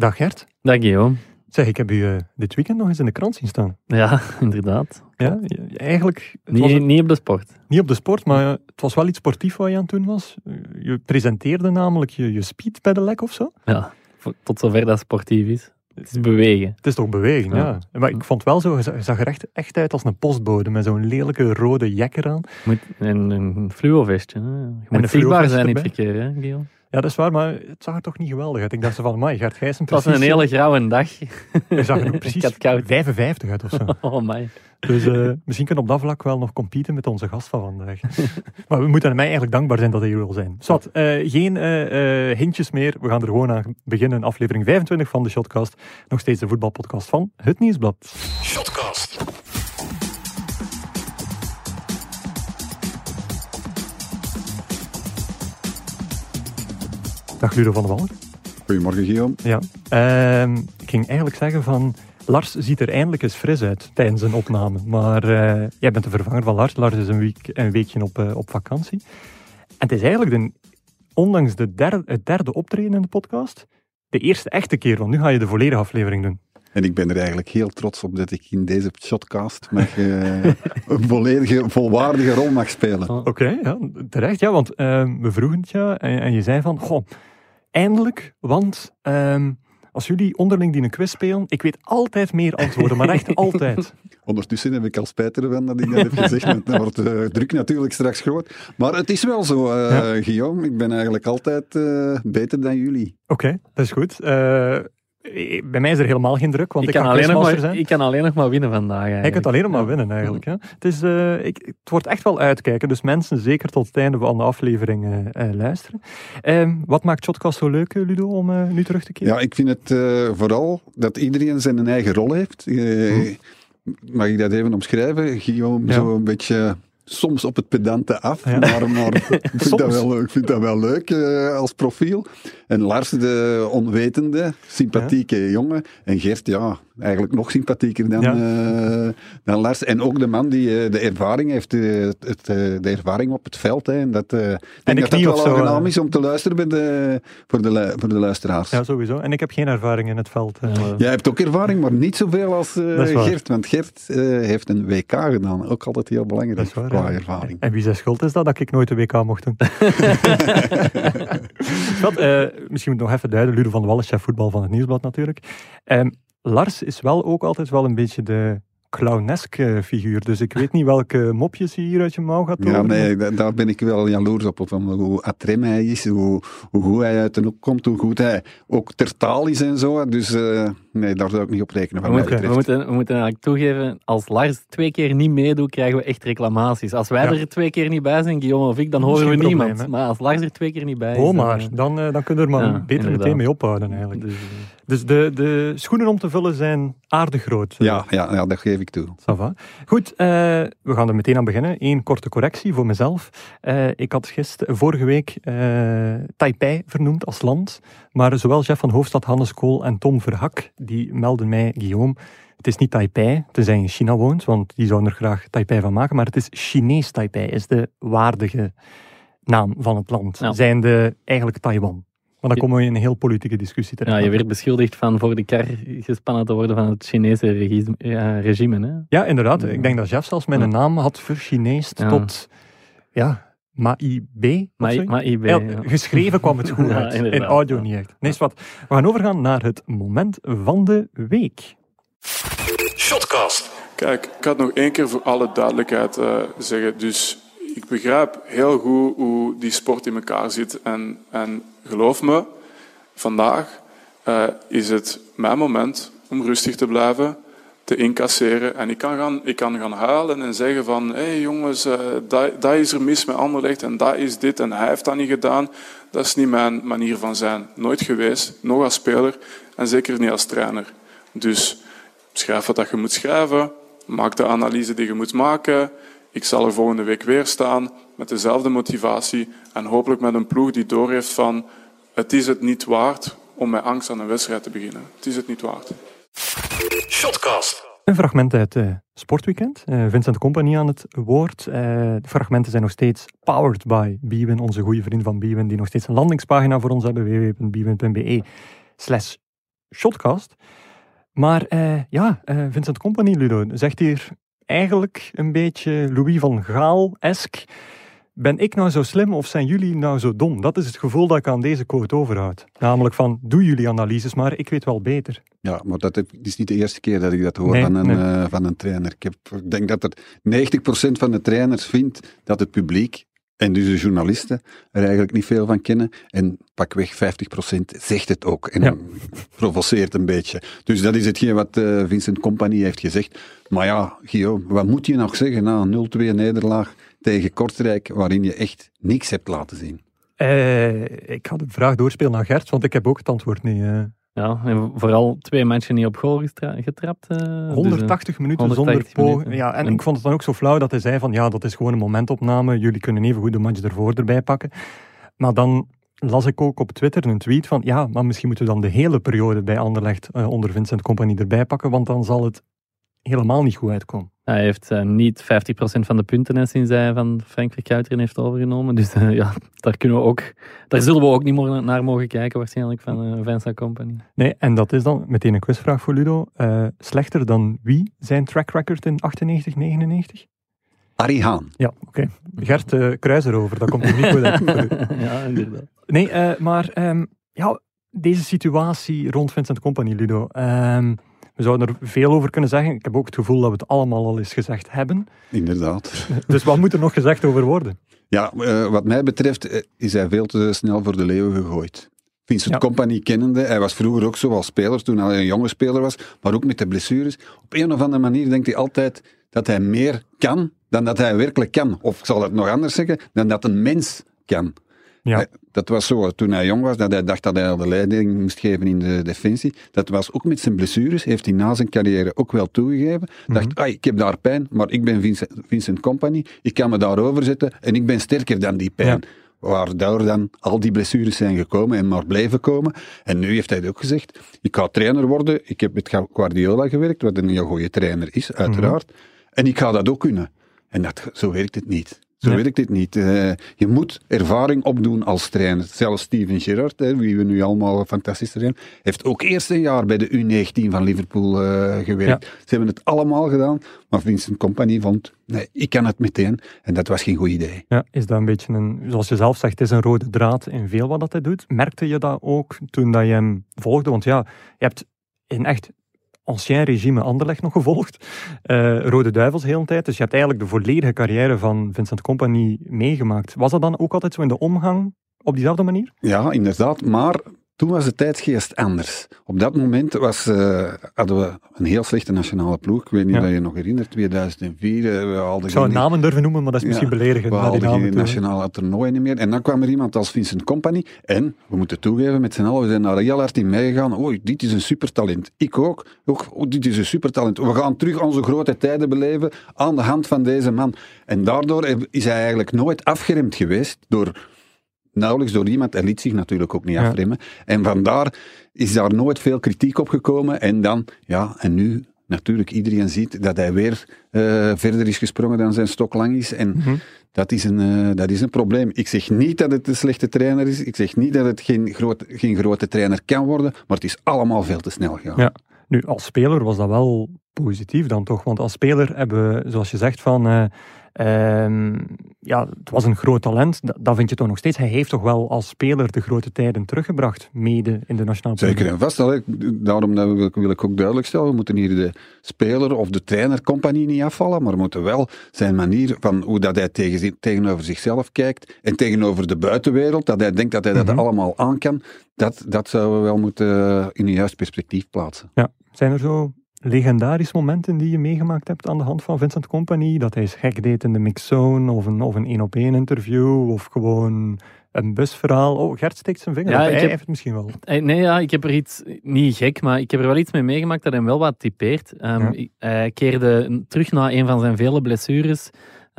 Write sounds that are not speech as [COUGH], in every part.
Dag Gert. Dag Guillaume. Zeg, ik heb u uh, dit weekend nog eens in de krant zien staan. Ja, [LAUGHS] inderdaad. Ja, eigenlijk... Niet, was, niet op de sport. Niet op de sport, maar het was wel iets sportief wat je aan het doen was. Je presenteerde namelijk je, je speed pedelec of zo. Ja, tot zover dat sportief is. Het is bewegen. Het is toch bewegen, ja. ja. Maar ik vond wel zo, je zag er echt, echt uit als een postbode met zo'n lelijke rode jekker aan. Moet, en een fluovestje. Je moet zichtbaar zijn in het verkeer, hè, Guillaume? Ja, dat is waar, maar het zag er toch niet geweldig uit. Ik dacht zo van, mij Gert Gijssen precies... Het was een hele grauwe dag. Je zag er [LAUGHS] precies 55 uit of zo. [LAUGHS] Oh my. Dus uh, misschien kunnen we op dat vlak wel nog competen met onze gast van vandaag. [LAUGHS] maar we moeten mij eigenlijk dankbaar zijn dat hij hier wil zijn. Zwat, uh, geen uh, hintjes meer. We gaan er gewoon aan beginnen. Aflevering 25 van de Shotcast. Nog steeds de voetbalpodcast van Het Nieuwsblad. Shotcast. Dag Ludo van der Wallen. Goedemorgen Guillaume. Ja. Uh, ik ging eigenlijk zeggen van... Lars ziet er eindelijk eens fris uit tijdens een opname. Maar uh, jij bent de vervanger van Lars. Lars is een, week, een weekje op, uh, op vakantie. En het is eigenlijk, de, ondanks de derde, het derde optreden in de podcast, de eerste echte keer. Want nu ga je de volledige aflevering doen. En ik ben er eigenlijk heel trots op dat ik in deze shotcast mag, uh, een volledige, volwaardige rol mag spelen. Oké, ja, terecht. Ja, want we vroegen het ja en, en je zei van, goh, Eindelijk, want um, als jullie onderling die een quiz spelen, ik weet altijd meer antwoorden, maar echt [LAUGHS] altijd. Ondertussen heb ik al spijt ervan dat ik dat heb gezegd, dan wordt de druk natuurlijk straks groot. Maar het is wel zo, uh, ja. Guillaume, ik ben eigenlijk altijd uh, beter dan jullie. Oké, okay, dat is goed. Bij mij is er helemaal geen druk, want ik, ik kan, alleen nog maar, zijn. ik kan alleen nog maar winnen vandaag. Eigenlijk. Ik kan alleen nog maar winnen eigenlijk. Ja. Het, is, uh, ik, het wordt echt wel uitkijken, dus mensen zeker tot het einde van de aflevering uh, uh, luisteren. Uh, wat maakt Shotcast zo leuk, Ludo, om nu terug te keren? Ja, ik vind het vooral dat iedereen zijn eigen rol heeft. Hm. Mag ik dat even omschrijven? Guillaume, ja. zo een beetje soms op het pedante af, ja. maar, maar [LAUGHS] ik, vind dat wel, ik vind dat wel leuk uh, als profiel. En Lars, de onwetende, sympathieke ja. jongen. En Gert, ja, eigenlijk nog sympathieker dan, ja. uh, dan Lars. En ook de man die uh, de ervaring heeft, het, het, de ervaring op het veld. Hè. En dat, en denk dat dat wel aangenaam is om te luisteren bij de, voor, de, voor de luisteraars. Ja, sowieso. En ik heb geen ervaring in het veld. Jij hebt ook ervaring, maar niet zoveel als Gert. Want Gert heeft een WK gedaan. Ook altijd heel belangrijk qua ervaring. En wie zijn schuld is dat, dat ik nooit de WK mocht doen? [LAUGHS] Wat, misschien moet ik nog even duiden. Ludo van de Wallen, chef voetbal van het Nieuwsblad natuurlijk. Um, Lars is wel ook altijd wel een beetje de clowneske figuur. Dus ik weet niet welke mopjes je hier uit je mouw gaat horen. Ja, nee, daar ben ik wel jaloers op. Van hoe atrem hij is, hoe, hoe goed hij uit de hoek komt, hoe goed hij ook ter taal is en zo. Dus uh, nee, daar zou ik niet op rekenen. We moeten, we, moeten, we moeten eigenlijk toegeven, als Lars twee keer niet meedoet, krijgen we echt reclamaties. Als wij ja. er twee keer niet bij zijn, Guillaume of ik, dan horen we probleem, niemand. Hè? Maar als Lars er twee keer niet bij is... Oh maar, dan, dan, dan kunnen we er maar ja, beter inderdaad. meteen mee ophouden eigenlijk. Dus, dus de, de schoenen om te vullen zijn aardig groot. Ja, ja, ja dat geef ik toe. Goed, uh, we gaan er meteen aan beginnen. Eén korte correctie voor mezelf. Uh, ik had gisteren, vorige week uh, Taipei vernoemd als land. Maar zowel chef van Hoofdstad Hannes Kool en Tom Verhak, die melden mij, Guillaume, het is niet Taipei, tenzij je in China woont, want die zouden er graag Taipei van maken. Maar het is Chinees Taipei, is de waardige naam van het land. Ja. Zijnde eigenlijk Taiwan. Maar dan komen we in een heel politieke discussie terecht. Ja, je werd beschuldigd van voor de kar gespannen te worden van het Chinese regime. Ja, regime hè? ja inderdaad. Ik denk dat Jeff zelfs mijn naam had verchineest ja. tot... Ja, Mai B. Mai, B ja, geschreven kwam het [LAUGHS] goed uit. in audio niet echt. Nee, wat. We gaan overgaan naar het moment van de week. Shotcast. Kijk, ik had nog één keer voor alle duidelijkheid uh, zeggen. Dus ik begrijp heel goed hoe die sport in elkaar zit. En, en geloof me, vandaag uh, is het mijn moment om rustig te blijven, te incasseren. En ik kan gaan, ik kan gaan huilen en zeggen van, hé hey jongens, uh, dat, dat is er mis met Anderlecht en dat is dit en hij heeft dat niet gedaan. Dat is niet mijn manier van zijn. Nooit geweest, nog als speler en zeker niet als trainer. Dus schrijf wat je moet schrijven, maak de analyse die je moet maken. Ik zal er volgende week weer staan met dezelfde motivatie en hopelijk met een ploeg die doorheeft van het is het niet waard om met angst aan een wedstrijd te beginnen. Het is het niet waard. Shotcast. Een fragment uit uh, Sportweekend. Uh, Vincent Company aan het woord. Uh, de fragmenten zijn nog steeds powered by Bwin, onze goede vriend van Bwin, die nog steeds een landingspagina voor ons hebben, www.bwin.be slash Shotcast. Maar uh, ja, uh, Vincent Company, Ludo, zegt hier eigenlijk een beetje Louis van Gaal-esk. Ben ik nou zo slim of zijn jullie nou zo dom? Dat is het gevoel dat ik aan deze quote overhoud. Namelijk van, doe jullie analyses, maar ik weet wel beter. Ja, maar dat is niet de eerste keer dat ik dat hoor van, een, uh, van een trainer. Ik, heb, ik denk dat er 90% van de trainers vindt dat het publiek en dus de journalisten er eigenlijk niet veel van kennen. En pakweg 50% zegt het ook. En ja. [LAUGHS] provoceert een beetje. Dus dat is hetgeen wat uh, Vincent Company heeft gezegd. Maar ja, Guillaume, wat moet je nog zeggen na een 0-2 nederlaag tegen Kortrijk, waarin je echt niks hebt laten zien? Uh, ik ga de vraag doorspelen naar Gert, want ik heb ook het antwoord niet. Uh. Ja, en vooral twee matchen niet op goal getrapt. 180 dus, minuten zonder poging. Ja, en, ik vond het dan ook zo flauw dat hij zei van ja, dat is gewoon een momentopname. Jullie kunnen even goed de match ervoor erbij pakken. Maar dan las ik ook op Twitter een tweet van ja, maar misschien moeten we dan de hele periode bij Anderlecht uh, onder Vincent Company erbij pakken, want dan zal het helemaal niet goed uitkomen. Hij heeft uh, niet 50% van de punten sinds hij van Frank Verkuiteren heeft overgenomen. Dus uh, ja, daar, kunnen we ook, daar zullen we ook niet meer naar mogen kijken waarschijnlijk van uh, Vincent Company. Nee, en dat is dan meteen een quizvraag voor Ludo. slechter dan wie zijn track record in 98, 99? Arie Haan. Ja, oké. Okay. Gert uh, Kruis erover, dat komt er niet goed uit. [LAUGHS] ja, inderdaad. Nee, maar um, ja, deze situatie rond Vincent Company, Ludo... Um, we zouden er veel over kunnen zeggen. Ik heb ook het gevoel dat we het allemaal al eens gezegd hebben. Inderdaad. [LAUGHS] Dus wat moet er nog gezegd over worden? Ja, uh, wat mij betreft eh, is hij veel te snel voor de leeuwen gegooid. Vincent ja. Company kennende, hij was vroeger ook zo als speler, toen hij een jonge speler was, maar ook met de blessures. Op een of andere manier denkt hij altijd dat hij meer kan dan dat hij werkelijk kan. Of ik zal het nog anders zeggen, dan dat een mens kan. Ja. Dat was zo toen hij jong was, dat hij dacht dat hij al de leiding moest geven in de defensie. Dat was ook met zijn blessures, heeft hij na zijn carrière ook wel toegegeven. Mm Dacht, ah, ik heb daar pijn, maar ik ben Vincent, Vincent Company, ik kan me daarover zetten en ik ben sterker dan die pijn. Ja. Waardoor dan al die blessures zijn gekomen en maar blijven komen. En nu heeft hij ook gezegd, ik ga trainer worden. Ik heb met Guardiola gewerkt, wat een heel goede trainer is, uiteraard. Mhm. En ik ga dat ook kunnen. En dat, zo werkt het niet. Zo werkt dit niet. Uh, je moet ervaring opdoen als trainer. Zelfs Steven Gerrard, wie we nu allemaal fantastisch zijn, heeft ook eerst een jaar bij de U19 van Liverpool uh, gewerkt. Ze hebben het allemaal gedaan, maar Vincent Company vond, nee, ik kan het meteen. En dat was geen goed idee. Ja, is dat een beetje een, zoals je zelf zegt, is een rode draad in veel wat dat hij doet. Merkte je dat ook toen dat je hem volgde? Want ja, je hebt in echt ancien regime Anderlecht nog gevolgd. Uh, Rode Duivels heel een tijd. Dus je hebt eigenlijk de volledige carrière van Vincent Company meegemaakt. Was dat dan ook altijd zo in de omgang op diezelfde manier? Ja, inderdaad. Maar toen was de tijdsgeest anders. Op dat moment was, uh, hadden we een heel slechte nationale ploeg. Ik weet niet of je je nog herinnert, 2004. Uh, we hadden Ik zou geen... namen durven noemen, maar dat is misschien ja, beledigend. We hadden geen nationale toernooi niet meer. En dan kwam er iemand als Vincent Company. En, we moeten toegeven, met z'n allen, we zijn naar heel hard in meegegaan. Oh, dit is een supertalent. Ik ook. ook oh, dit is een supertalent. We gaan terug onze grote tijden beleven aan de hand van deze man. En daardoor is hij eigenlijk nooit afgeremd geweest door nauwelijks door iemand. Hij liet zich natuurlijk ook niet afremmen. En vandaar is daar nooit veel kritiek op gekomen. En dan, ja, en nu natuurlijk iedereen ziet dat hij weer uh, verder is gesprongen dan zijn stok lang is. En mm -hmm. dat, is een, uh, dat is een probleem. Ik zeg niet dat het een slechte trainer is. Ik zeg niet dat het geen, groot, geen grote trainer kan worden. Maar het is allemaal veel te snel gegaan. Ja. Nu, als speler was dat wel positief dan toch? Want als speler hebben we, zoals je zegt, van... Uh, Ehm, ja, het was een groot talent. Dat, vind je toch nog steeds. Hij heeft toch wel als speler de grote tijden teruggebracht, mede in de nationale ploeg. Zeker en vast. Daarom wil ik ook duidelijk stellen, we moeten hier de speler of de trainercompagnie niet afvallen, maar we moeten wel zijn manier van hoe dat hij tegen, tegenover zichzelf kijkt en tegenover de buitenwereld, dat hij denkt dat hij dat mhm. allemaal aan kan, dat, dat zouden we wel moeten in een juist perspectief plaatsen. Ja, zijn er zo legendarische momenten die je meegemaakt hebt aan de hand van Vincent Company? Dat hij gek deed in de mixzone of een, of een één-op-één interview of gewoon een busverhaal. Oh, Gert steekt zijn vinger ja, op. Hij heeft het misschien wel. Eh, nee, ja, ik heb er iets, niet gek, maar ik heb er wel iets mee meegemaakt dat hem wel wat typeert. Um, Hij keerde terug na een van zijn vele blessures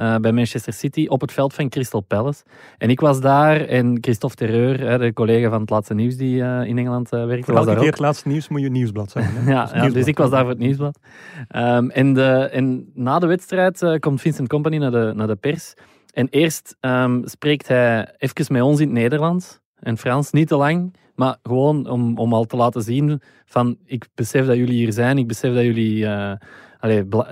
uh, bij Manchester City op het veld van Crystal Palace. En ik was daar en Christophe Terreur, de collega van het laatste nieuws die uh, in Engeland uh, werkte, was daar keer het laatste nieuws moet je nieuwsblad zijn. [LAUGHS] ja, ja dus ik was daar voor het nieuwsblad. Um, en, de, en na de wedstrijd komt Vincent Company naar de, naar de pers. En eerst um, spreekt hij even met ons in het Nederlands en Frans, niet te lang. Maar gewoon om, om al te laten zien van ik besef dat jullie hier zijn, ik besef dat jullie uh,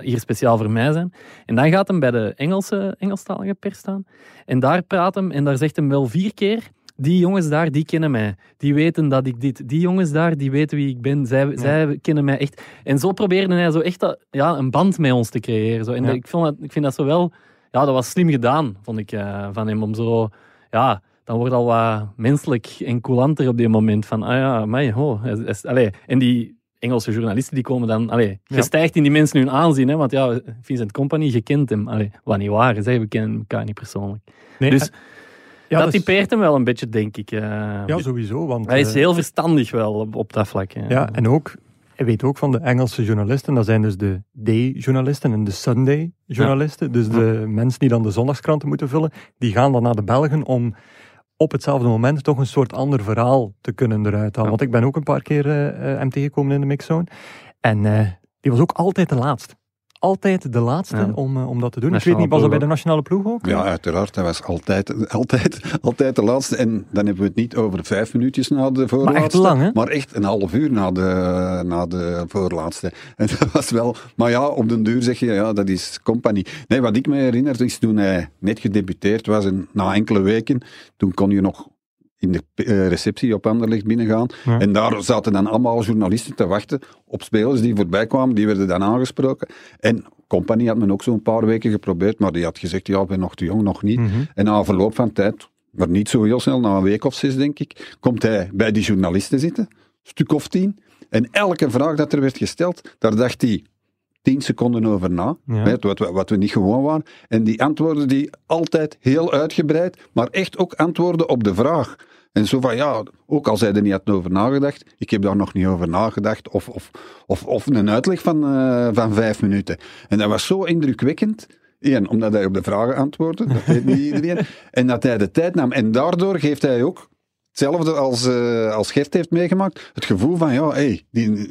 hier speciaal voor mij zijn. En dan gaat hem bij de Engelse, Engelstalige pers staan. En daar praat hem en daar zegt hem wel vier keer die jongens daar, die kennen mij. Die weten dat ik dit. Die jongens daar, die weten wie ik ben. Zij, zij kennen mij echt. En zo probeerde hij zo echt ja, een band met ons te creëren. Zo. En ik, vond dat, ik vind dat zo wel... Ja, dat was slim gedaan, vond ik, uh, van hem. Om zo... Ja, dan wordt al wat menselijk en coulanter op die moment. Van, ah ja, mij. Allee. En die Engelse journalisten die komen dan... Allee, je stijgt in die mensen hun aanzien, hè, want ja, Vincent Company, je kent hem. Allee, wat niet waar is, we kennen elkaar niet persoonlijk. Nee, dus... Ja, dat dus... typeert hem wel een beetje, denk ik. Uh, ja, sowieso. Want, hij is eh, heel verstandig wel op, op dat vlak. Ja, en ook, hij weet ook van de Engelse journalisten, dat zijn dus de day-journalisten en de Sunday-journalisten. Dus de mensen die dan de zondagskranten moeten vullen, die gaan dan naar de Belgen om op hetzelfde moment toch een soort ander verhaal te kunnen eruit halen. Want ik ben ook een paar keer uh, uh, MT gekomen in de mixzone. En die was ook altijd de laatste altijd de laatste om, uh, om dat te doen. ik weet niet, was dat bij de nationale ploeg ook? Ja, uiteraard. Hij was altijd, [LAUGHS] altijd, altijd de laatste. En dan hebben we het niet over vijf minuutjes na de voorlaatste. Maar echt lang, hè? Maar echt een half uur na de, na de voorlaatste. [LAUGHS] En dat was wel... Maar ja, op den duur zeg je, ja, dat is compagnie. Nee, wat ik me herinner is toen hij net gedebuteerd was, en na enkele weken, toen kon je nog in de eh, receptie op Anderlecht binnengaan. En daar zaten dan allemaal journalisten te wachten op spelers die voorbij kwamen. Die werden dan aangesproken. En Company had men ook zo'n paar weken geprobeerd, maar die had gezegd, ja, ik ben nog te jong, nog niet. Mhm. En na verloop van tijd, maar niet zo heel snel, na een week of zes denk ik, komt hij bij die journalisten zitten, stuk of tien. En elke vraag dat er werd gesteld, daar dacht hij tien seconden over na, wat, wat, we niet gewoon waren. En die antwoorden die altijd heel uitgebreid, maar echt ook antwoorden op de vraag. En zo van, ja, ook al zij er niet had over nagedacht, ik heb daar nog niet over nagedacht, of, of, of, of een uitleg van, uh, van vijf minuten. En dat was zo indrukwekkend. Eén, omdat hij op de vragen antwoordde, dat weet niet [LAUGHS] iedereen. En dat hij de tijd nam. En daardoor geeft hij ook hetzelfde als, uh, als Gert heeft meegemaakt. Het gevoel van, ja, hey, die,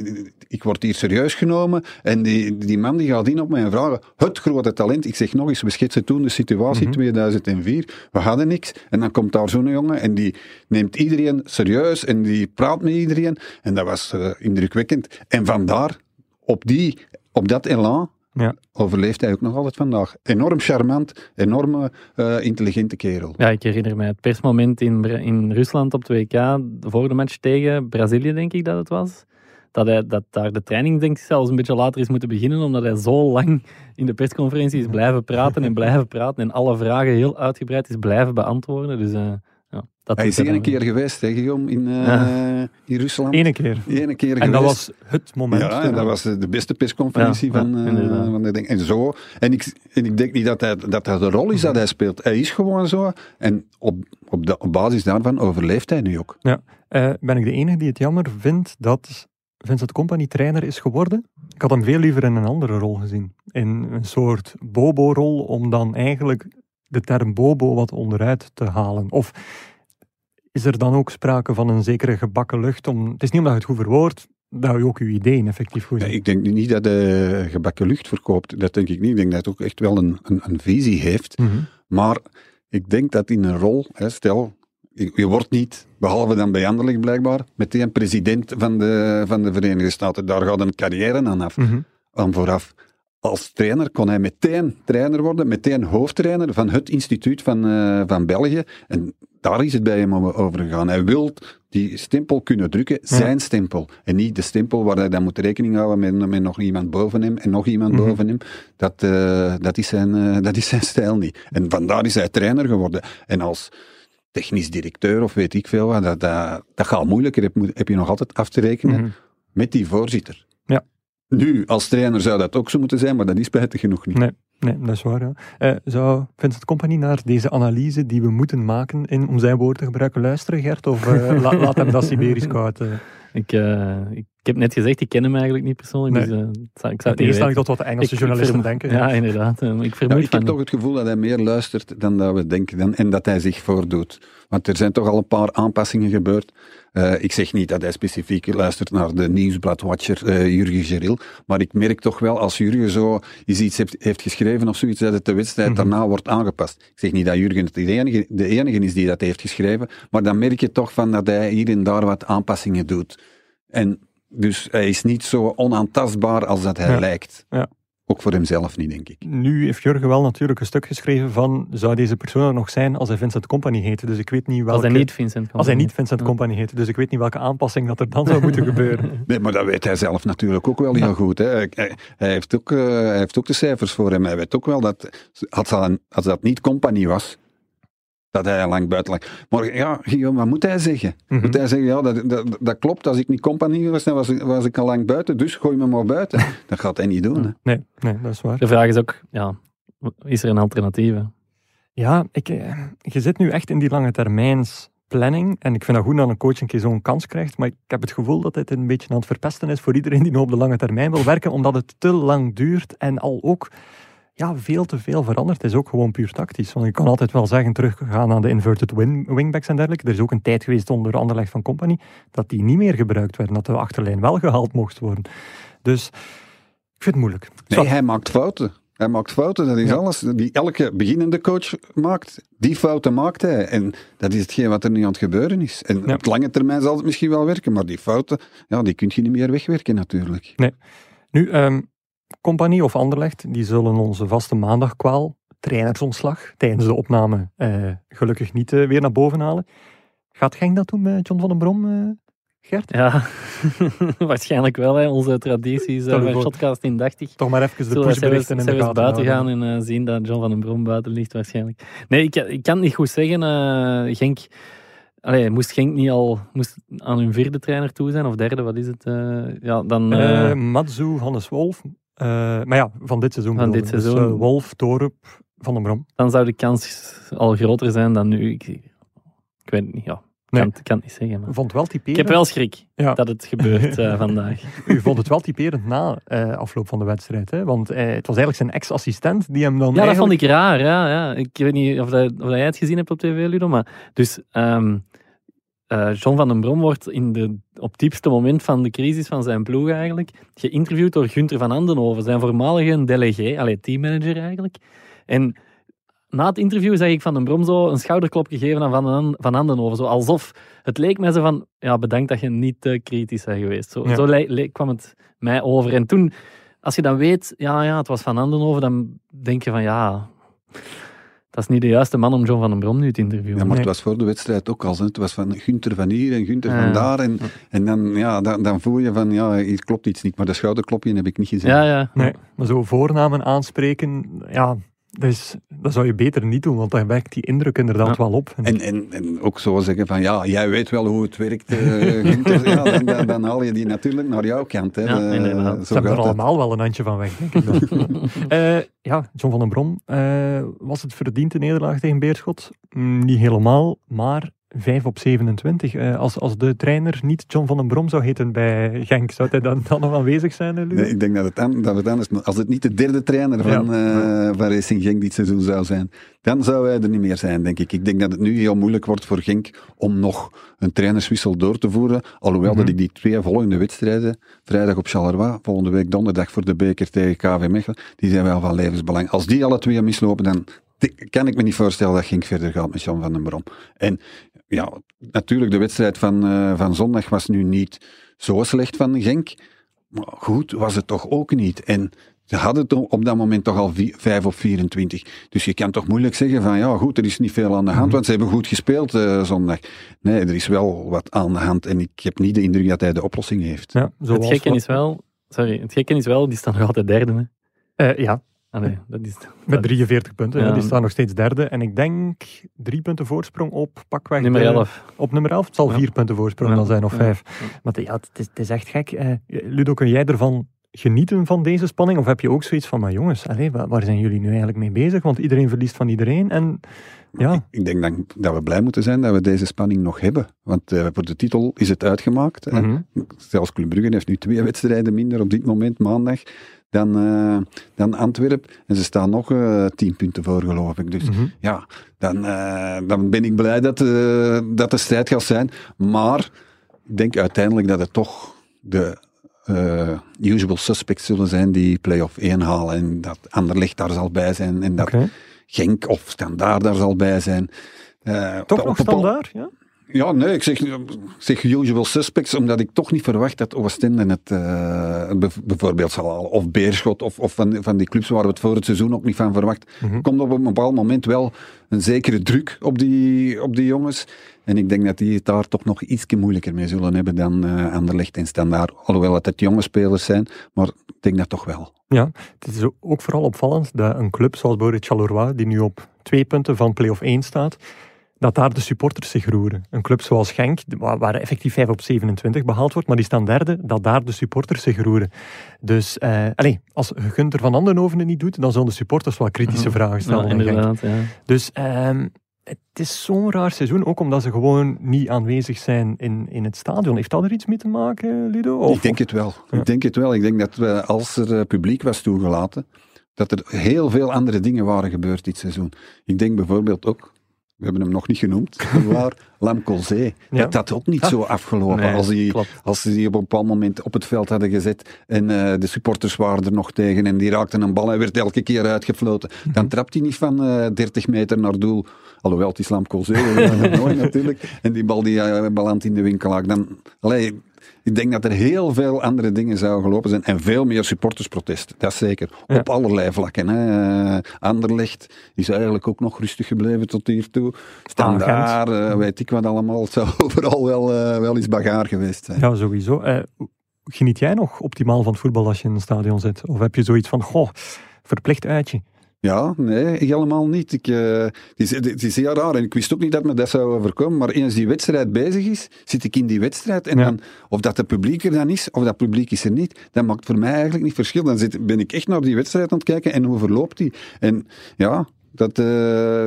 ik word hier serieus genomen. En die, die man die gaat in op mijn vragen. Het grote talent. Ik zeg nog eens, we schetsen toen de situatie mm 2004. We hadden niks. En dan komt daar zo'n jongen en die neemt iedereen serieus en die praat met iedereen. En dat was uh, indrukwekkend. En vandaar, op, die, op dat elan, ja. Overleeft hij ook nog altijd vandaag. Enorm charmant, enorme uh, intelligente kerel. Ja, ik herinner mij het persmoment in, in Rusland op 2K, voor de match tegen Brazilië, denk ik dat het was. Dat, hij, dat daar de training, denk ik, zelfs een beetje later is moeten beginnen, omdat hij zo lang in de persconferentie is blijven praten en blijven praten en alle vragen heel uitgebreid is blijven beantwoorden. Dus uh, Hij is één een keer geweest, hè, Guillaume, in, uh, in Rusland. Eén keer. Eén keer en dat was het moment. Ja, en dat was de beste persconferentie van, uh, van de ding. En zo. En ik, en ik denk niet dat, hij, dat dat de rol is dat hij speelt. Hij is gewoon zo. En op, op, de, op basis daarvan overleeft hij nu ook. Ja. Uh, ben ik de enige die het jammer vindt dat Vincent Company trainer is geworden? Ik had hem veel liever in een andere rol gezien. In een soort bobo-rol, om dan eigenlijk de term bobo wat onderuit te halen. Of is er dan ook sprake van een zekere gebakken lucht? Om, het is niet omdat je het goed verwoordt, dat je ook je ideeën effectief goed ik denk niet dat hij gebakken lucht verkoopt. Dat denk ik niet. Ik denk dat hij ook echt wel een, een, een visie heeft. Mhm. Maar ik denk dat in een rol, hè, stel, je wordt niet, behalve dan bij Anderlecht blijkbaar, meteen president van de, van de Verenigde Staten. Daar gaat een carrière aan af, mm aan vooraf. Als trainer kon hij meteen trainer worden, meteen hoofdtrainer van het instituut van, uh, van België. En daar is het bij hem over gegaan. Hij wil die stempel kunnen drukken, zijn stempel. En niet de stempel waar hij dan moet rekening houden met, met nog iemand boven hem en nog iemand mhm. boven hem. Dat, uh, dat, is zijn, uh, dat is zijn stijl niet. En vandaar is hij trainer geworden. En als technisch directeur of weet ik veel wat, dat, dat, dat gaat moeilijker. Heb, heb je nog altijd af te rekenen mhm. met die voorzitter. Ja. Nu, als trainer zou dat ook zo moeten zijn, maar dat is spijtig genoeg niet. Nee. Nee, dat is waar. Ja. Uh, zou Vincent Company naar deze analyse die we moeten maken, in, om zijn woorden te gebruiken, luisteren, Gert? Of [LAUGHS] uh, laat hem dat Siberisch koud? Uh? Ik, uh, ik, heb net gezegd, ik ken hem eigenlijk niet persoonlijk. Nee. Dus, uh, ik zou het tot wat de Engelse ik, journalisten ik denken. Ja, inderdaad. Ik, ja, ik heb toch het gevoel dat hij meer luistert dan dat we denken dan, en dat hij zich voordoet. Want er zijn toch al een paar aanpassingen gebeurd. Uh, ik zeg niet dat hij specifiek luistert naar de nieuwsbladwatcher uh, Jurgen Geril, maar ik merk toch wel als Jurgen zo iets heeft, heeft geschreven of zoiets, dat het de wedstrijd mm -hmm. daarna wordt aangepast. Ik zeg niet dat Jurgen het de enige, de enige is die dat heeft geschreven, maar dan merk je toch van dat hij hier en daar wat aanpassingen doet. En dus hij is niet zo onaantastbaar als dat hij ja. lijkt. Ja. Ook voor hemzelf niet, denk ik. Nu heeft Jurgen wel natuurlijk een stuk geschreven van, zou deze persoon er nog zijn als hij Vincent Company heette? Dus ik weet niet welke... Als hij niet Vincent Company, als hij niet Vincent Company heette. Dus ik weet niet welke aanpassing dat er dan zou moeten [LAUGHS] gebeuren. Nee, maar dat weet hij zelf natuurlijk ook wel heel ja. goed. Hè. Hij, hij, heeft ook, uh, hij heeft ook de cijfers voor hem. Hij weet ook wel dat, als dat, als dat niet Company was, dat hij lang buiten lag. Maar ja, Guillaume, wat moet hij zeggen? Mm -hmm. Moet hij zeggen, ja, dat, dat, dat, klopt, als ik niet compagnie was, dan was ik, was ik al lang buiten, dus gooi me maar buiten. [LAUGHS] dat gaat hij niet doen. Hè? Nee, nee, dat is waar. De vraag is ook, ja, is er een alternatieve? Ja, ik, je zit nu echt in die lange termijns planning. En ik vind dat goed dat een coach een keer zo'n kans krijgt. Maar ik heb het gevoel dat dit een beetje aan het verpesten is voor iedereen die nu op de lange termijn wil werken, omdat het te lang duurt en al ook ja, veel te veel veranderd is ook gewoon puur tactisch. Want je kan altijd wel zeggen, teruggaan naar de inverted wing, wingbacks en dergelijke. Er is ook een tijd geweest onder Anderlecht van Company dat die niet meer gebruikt werden, dat de achterlijn wel gehaald mocht worden. Dus ik vind het moeilijk. Nee, hij maakt fouten. Hij maakt fouten, dat is ja. alles. Die elke beginnende coach maakt, die fouten maakt hij. En dat is hetgeen wat er nu aan het gebeuren is. En ja. op lange termijn zal het misschien wel werken, maar die fouten, ja, die kun je niet meer wegwerken natuurlijk. Nee. Nu, um, Compagnie of Anderlecht, die zullen onze vaste maandagkwaal, trainersontslag, tijdens de opname uh, gelukkig niet uh, weer naar boven halen. Gaat Genk dat doen met John van den Brom, uh, Gert? Ja, [LAUGHS] waarschijnlijk wel. Hè. Onze tradities uh, bij Shotcast indachtig. Toch maar even de pushberichten in de gaten buiten gaan en uh, zien dat John van den Brom buiten ligt waarschijnlijk. Nee, ik, ik kan het niet goed zeggen. Uh, Genk... Allee, moest Genk niet al moest aan hun vierde trainer toe zijn, of derde, wat is het? ja, dan, uh, Matsu, Hannes Wolf. Maar ja, van dit seizoen. Van dit dus, seizoen. Wolf, Torup, Van den Brom. Dan zou de kans al groter zijn dan nu. Ik, ik weet het niet, ja. Nee. Kan, kan het niet zeggen. Maar. Vond wel typerend. Ik heb wel schrik ja. dat het gebeurt uh, [LAUGHS] vandaag. U vond het wel typerend na uh, afloop van de wedstrijd. Hè? Want uh, het was eigenlijk zijn ex-assistent die hem dan. Ja, eigenlijk... dat vond ik raar. Ja, ja. Ik weet niet of, dat, of dat jij het gezien hebt op tv, Ludo. Maar dus. Um, John van den Brom wordt in de, op het diepste moment van de crisis van zijn ploeg eigenlijk geïnterviewd door Gunther van Andenhoven, zijn voormalige delegé, allee, teammanager eigenlijk. En na het interview zag ik Van den Brom zo een schouderklopje geven aan Van, van Andenhoven. Zo alsof het leek mij zo van, ja, bedankt dat je niet te kritisch bent geweest. Zo, ja. zo le- le- kwam het mij over. En toen, als je dan weet, ja, ja, het was Van Andenhoven, dan denk je van, ja, dat is niet de juiste man om John van den Brom nu te interviewen. Ja, maar het was voor de wedstrijd ook al. Hè. Het was van Gunther van hier en Gunther ja. van daar. En, en dan, ja, dan, dan voel je van, ja, hier klopt iets niet. Maar dat schouderklopje heb ik niet gezien. Ja, ja. Nee, maar zo voornamen aanspreken, ja, dus, dat zou je beter niet doen, want dan wekt die indruk inderdaad ja. wel op. En, en, en ook zo zeggen van, ja, jij weet wel hoe het werkt, [LAUGHS] uh, Gunther, ja, dan, dan, dan, haal je die natuurlijk naar jouw kant. Hè. Ja, inderdaad. Ze hebben er allemaal wel een handje van weg, denk ik dan. uh, [LAUGHS] ja, John van den Brom, was het verdiend de nederlaag tegen Beerschot? Mm, niet helemaal, maar 5 op 27. Uh, als, als de trainer niet John van den Brom zou heten bij Genk, zou hij dan, dan nog aanwezig zijn? Ludo? Nee, ik denk dat het, aan, dat het anders Als het niet de derde trainer van, ja. uh, van Racing Genk dit seizoen zou zijn, dan zou hij er niet meer zijn, denk ik. Ik denk dat het nu heel moeilijk wordt voor Genk om nog een trainerswissel door te voeren. Alhoewel dat ik die twee volgende wedstrijden, vrijdag op Charleroi, volgende week donderdag voor de beker tegen KV Mechelen, die zijn wel van levensbelang. Als die alle twee mislopen, dan kan ik me niet voorstellen dat Genk verder gaat met John van den Brom. En ja, natuurlijk, de wedstrijd van, uh, van zondag was nu niet zo slecht van Genk. Maar goed was het toch ook niet. En ze hadden het op dat moment toch al 5 op 24. Dus je kan toch moeilijk zeggen van ja, goed, er is niet veel aan de hand, mm-hmm. want ze hebben goed gespeeld uh, zondag. Nee, er is wel wat aan de hand en ik heb niet de indruk dat hij de oplossing heeft. Ja, het gekke is wel, sorry, het gekke is wel, die staan nog altijd derde. Hè? Uh, ja, Ah, nee, dat is, Met 43 punten, ja. die staan nog steeds derde. En ik denk drie punten voorsprong op pakweg. Nummer 11. De, op nummer 11. Het zal ja. vier punten voorsprong dan zijn, of vijf. Maar ja, het is, het is echt gek. Eh, Ludo, kun jij ervan genieten van deze spanning? Of heb je ook zoiets van, maar jongens, allez, waar zijn jullie nu eigenlijk mee bezig? Want iedereen verliest van iedereen. En Ja. Ik, ik denk dat, dat we blij moeten zijn dat we deze spanning nog hebben. Want uh, voor de titel is het uitgemaakt. Mhm. Zelfs Club Brugge heeft nu twee wedstrijden minder op dit moment, maandag, dan, uh, dan Antwerpen. En ze staan nog uh, tien punten voor, geloof ik. Dus Mhm. ja, dan, dan ben ik blij dat, dat de strijd gaat zijn. Maar ik denk uiteindelijk dat het toch de uh, usual suspects zullen zijn die play-off 1 halen. En dat Anderlecht daar zal bij zijn. En dat. Genk of Standaard daar zal bij zijn. Uh, Toch nog standaard, ja? Ja, nee, ik zeg, zeg usual suspects, omdat ik toch niet verwacht dat Oostende het uh, bijvoorbeeld zal halen. Of Beerschot, of, of van, van die clubs waar we het voor het seizoen ook niet van verwacht. Er komt op een bepaald moment wel een zekere druk op die, op die jongens. En ik denk dat die het daar toch nog iets moeilijker mee zullen hebben dan uh, Anderlecht en Standaard. Alhoewel het het jonge spelers zijn, maar ik denk dat toch wel. Ja, het is ook vooral opvallend dat een club zoals bijvoorbeeld Charleroi, die nu op twee punten van play-off 1 staat, dat daar de supporters zich roeren. Een club zoals Genk, waar, effectief 5 op 27 behaald wordt, maar die staan derde, dat daar de supporters zich roeren. Dus, uh, allez, als Gunter van Andenhoven het niet doet, dan zullen de supporters wel kritische vragen stellen. Ja, inderdaad, ja. Dus um, het is zo'n raar seizoen, ook omdat ze gewoon niet aanwezig zijn in, in het stadion. Heeft dat er iets mee te maken, Ludo? Of, ik denk het wel. Ja. Ik denk het wel. Ik denk dat we, als er publiek was toegelaten, dat er heel veel andere dingen waren gebeurd dit seizoen. Ik denk bijvoorbeeld ook we hebben hem nog niet genoemd, [LAUGHS] waar Lam Colzé. Ja. Dat had ook niet zo afgelopen nee, als, die, als ze die op een bepaald moment op het veld hadden gezet en uh, de supporters waren er nog tegen en die raakten een bal en werd elke keer uitgefloten. Mm -hmm. Dan trapt hij niet van uh, 30 meter naar doel. Alhoewel, het is Lam Colzé, [LAUGHS] natuurlijk. En die bal die uh, belandt in de winkel. Dan, allee, ik denk dat er heel veel andere dingen zouden gelopen zijn. En veel meer supportersprotesten, dat zeker. Ja. Op allerlei vlakken. Hè. Uh, Anderlecht is eigenlijk ook nog rustig gebleven tot hiertoe. Standaard, uh, weet ik wat allemaal. Het zou [LAUGHS] overal wel, uh, wel eens bagaar geweest zijn. Ja, sowieso. Uh, geniet jij nog optimaal van het voetbal als je in een stadion zit? Of heb je zoiets van, goh, verplicht uitje? Ja, nee, helemaal niet. Ik, uh, het, is, het is heel raar en ik wist ook niet dat me dat zou overkomen. Maar eens die wedstrijd bezig is, zit ik in die wedstrijd. En Ja. dan, of dat de publiek er dan is, of dat publiek is er niet, dat maakt voor mij eigenlijk niet verschil. Dan zit, ben ik echt naar die wedstrijd aan het kijken en hoe verloopt die. En ja, dat, uh,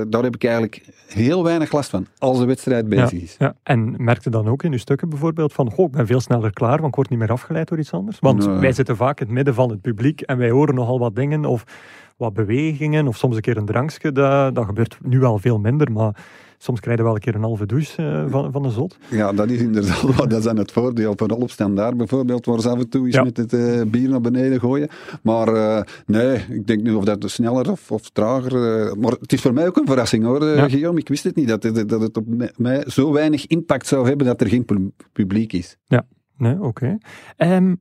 daar heb ik eigenlijk heel weinig last van, als de wedstrijd bezig is. Ja, en merkte dan ook in uw stukken bijvoorbeeld van, goh, ik ben veel sneller klaar, want ik word niet meer afgeleid door iets anders. Want Nee. wij zitten vaak in het midden van het publiek en wij horen nogal wat dingen of wat bewegingen of soms een keer een drankje. Dat, dat gebeurt nu al veel minder, maar soms krijg je wel een keer een halve douche eh, van, van de zot. Ja, dat is inderdaad. [LAUGHS] Dat is dan het voordeel. Vooral op standaard bijvoorbeeld, waar ze af en toe eens Ja. met het eh, bier naar beneden gooien. Maar eh, nee, ik denk nu of dat sneller of, of trager... maar het is voor mij ook een verrassing hoor, Ja. Guillaume. Ik wist het niet, dat, het- dat het op mij- zo weinig impact zou hebben dat er geen pu- publiek is. Nee, oké. Ehm,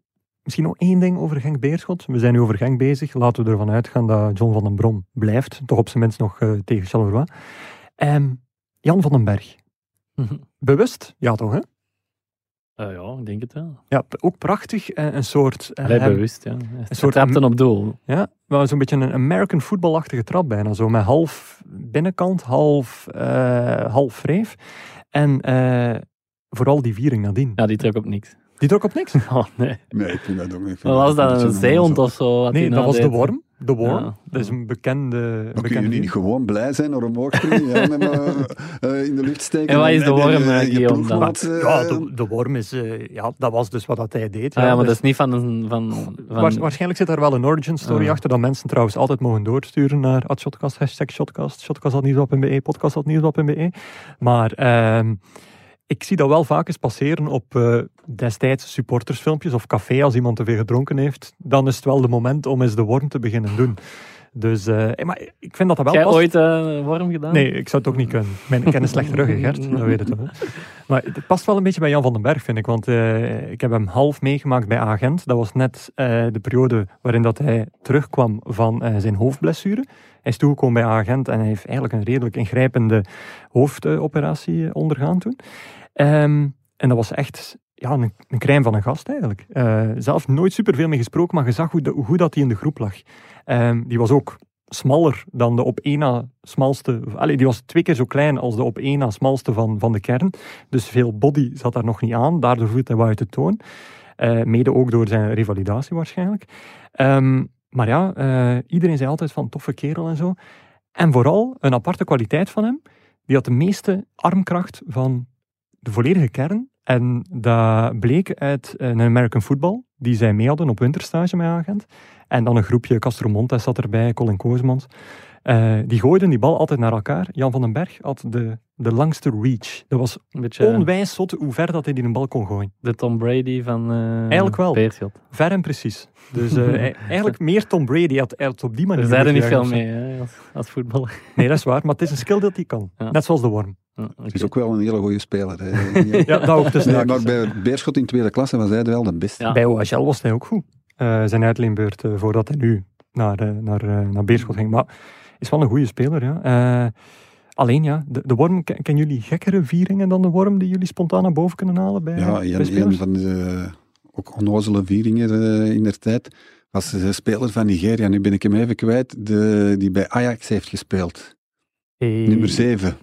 misschien nog één ding over Genk Beerschot. We zijn nu over Genk bezig. Laten we ervan uitgaan dat John van den Brom blijft. Toch op zijn minst nog eh, tegen Charleroi. Ehm, Jan van den Berg. Bewust? Ja, toch? Hè? Uh, ja, ik denk het wel. Ja, ook prachtig. eh, een soort... eh, Allee, hem- bewust, ja. Hij soort- trapte op doel. Ja, maar zo'n beetje een American footballachtige trap bijna. Zo met half binnenkant, half, eh half wreef. En eh, vooral die viering nadien. Ja, die trok op niks. Die trok op niks. [LAUGHS] Oh, nee. Nee, ik vind dat ook niet. Was dat? Een zeehond of zo? Nee, dat nou was de worm. De worm. Ja. Dat is een bekende... Maar kun je bekende niet dier. gewoon blij zijn door omhoog springen ja, [LAUGHS] eh, in de lucht steken? En wat is de worm, eh, Guillaume, dan? ploegmaat, eh, Ja, de, de worm is... ja, dat was dus wat dat hij deed. Ah, ja, maar Dus dat is niet van... een- van, van waars- waarschijnlijk zit daar wel een origin story achter, dat mensen trouwens altijd mogen doorsturen naar @shotcast, hashtag shotcast, shotcast.nieuwsblad.be, podcast.nieuwsblad.be. Maar ehm, ik zie dat wel vaak eens passeren op eh, destijds supportersfilmpjes of café, als iemand te veel gedronken heeft, dan is het wel de moment om eens de worm te beginnen doen. Dus, eh, maar ik vind dat dat wel Jij past. ooit eh, een worm gedaan? Nee, ik zou het ook niet kunnen. Mijn ik ken een slechte rug, hè, Gert. Dat weet je toch. hè? Maar het past wel een beetje bij Jan van den Berg, vind ik. Want eh, ik heb hem half meegemaakt bij Agent. Dat was net eh, de periode waarin dat hij terugkwam van eh, zijn hoofdblessure. Hij is toegekomen bij Agent en hij heeft eigenlijk een redelijk ingrijpende hoofdoperatie eh, ondergaan toen. Ehm, en dat was echt ja, een, een crème van een gast eigenlijk. Eh, zelf nooit superveel mee gesproken, maar je zag hoe, hoe dat hij in de groep lag. Ehm, die was ook smaller dan de op één na smalste. Allee, die was twee keer zo klein als de op één na smalste van, van de kern. Dus veel body zat daar nog niet aan. Daardoor voelt hij wat uit de toon. Eh, mede ook door zijn revalidatie waarschijnlijk. Ehm, maar ja, eh, iedereen zei altijd van toffe kerel en zo. En vooral, een aparte kwaliteit van hem, die had de meeste armkracht van de volledige kern. En dat bleek uit een American Football, die zij mee hadden op winterstage met Agent. En dan een groepje, Castro Montes zat erbij, Colin Koosmans. Uh, die gooiden die bal altijd naar elkaar. Jan van den Berg had de, de langste reach. Dat was beetje onwijs zot hoe ver dat hij die een bal kon gooien. De Tom Brady van uh, Eigenlijk wel. Ver en precies. Dus [LAUGHS] uh, eigenlijk meer Tom Brady had, had op die manier... Er zijn er niet veel mee hè, als, als voetballer. Nee, dat is waar. Maar het is een skill dat hij kan. Ja. Net zoals de worm. Ja, okay. Het is ook wel een hele goede speler. Hè. [LAUGHS] ja, dat ook. Dus nee, maar bij Beerschot in tweede klasse was hij wel de beste. Ja. Bij OHL was hij ook goed. zijn uitleenbeurt voordat hij nu naar, naar, naar Beerschot ging. Maar is wel een goede speler, ja. Uh, alleen ja, de, de worm, kennen jullie gekkere vieringen dan de worm die jullie spontaan naar boven kunnen halen bij Ja, een, een van de ook onnozele vieringen uh, in der tijd was de speler van Nigeria. Nu ben ik hem even kwijt, de, die bij Ajax heeft gespeeld. Hey. Nummer 7.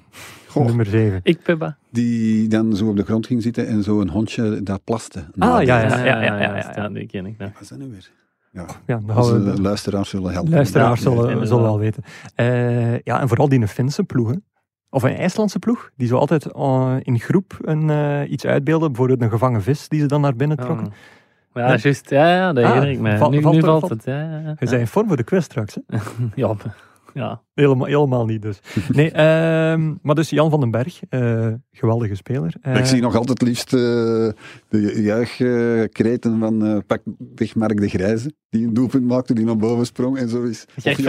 Nummer 7. Ik Peba. Die dan zo op de grond ging zitten en zo een hondje dat plaste. Ah, ja, ja, ja, ja, ja, ja, die ken ik. Wat is dat nu weer? Ja, ja de luisteraars zullen helpen. Luisteraars zullen, zullen wel weten. Uh, ja, en vooral die Finse ploegen. Of een IJslandse ploeg, die zo altijd uh, in groep een, uh, iets uitbeelden. Bijvoorbeeld een gevangen vis die ze dan naar binnen trokken. Oh. Ja, juist. Ja, ja, dat herinner ik me. nu, nu valt het. Ja, ja, ja. Je bent in vorm voor de quiz straks. Hè? [LAUGHS] ja, ja. Helemaal, helemaal niet dus. [LAUGHS] Nee, uh, maar dus Jan van den Berg, uh, geweldige speler. Uh, ik zie nog altijd liefst uh, de juichkreten van pak Mark de Grijze, die een doelpunt maakte, die naar boven sprong en zo is. Gert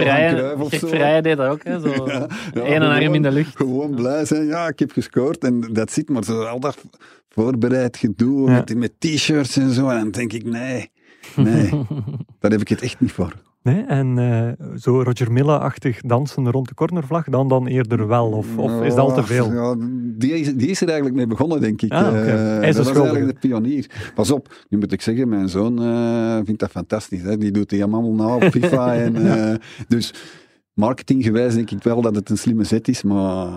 Verrijen deed dat ook, hè? [LAUGHS] Zo ja, arm in de lucht. Gewoon blij zijn, ja, ik heb gescoord en dat zit, maar zo al dat voorbereid gedoe met, met t-shirts en zo. En dan denk ik, nee, nee, [LAUGHS] daar heb ik het echt niet voor. Nee, en uh, zo Roger Milla-achtig dansen rond de cornervlag, dan dan eerder wel? Of, of is dat al te veel? Ja, die, is, die is er eigenlijk mee begonnen, denk ik. Ah, okay. uh, Hij is dat was eigenlijk de pionier. Pas op, nu moet ik zeggen, mijn zoon uh, vindt dat fantastisch. Hè? Die doet die allemaal na op FIFA. [LAUGHS] en, dus marketinggewijs denk ik wel dat het een slimme zet is, maar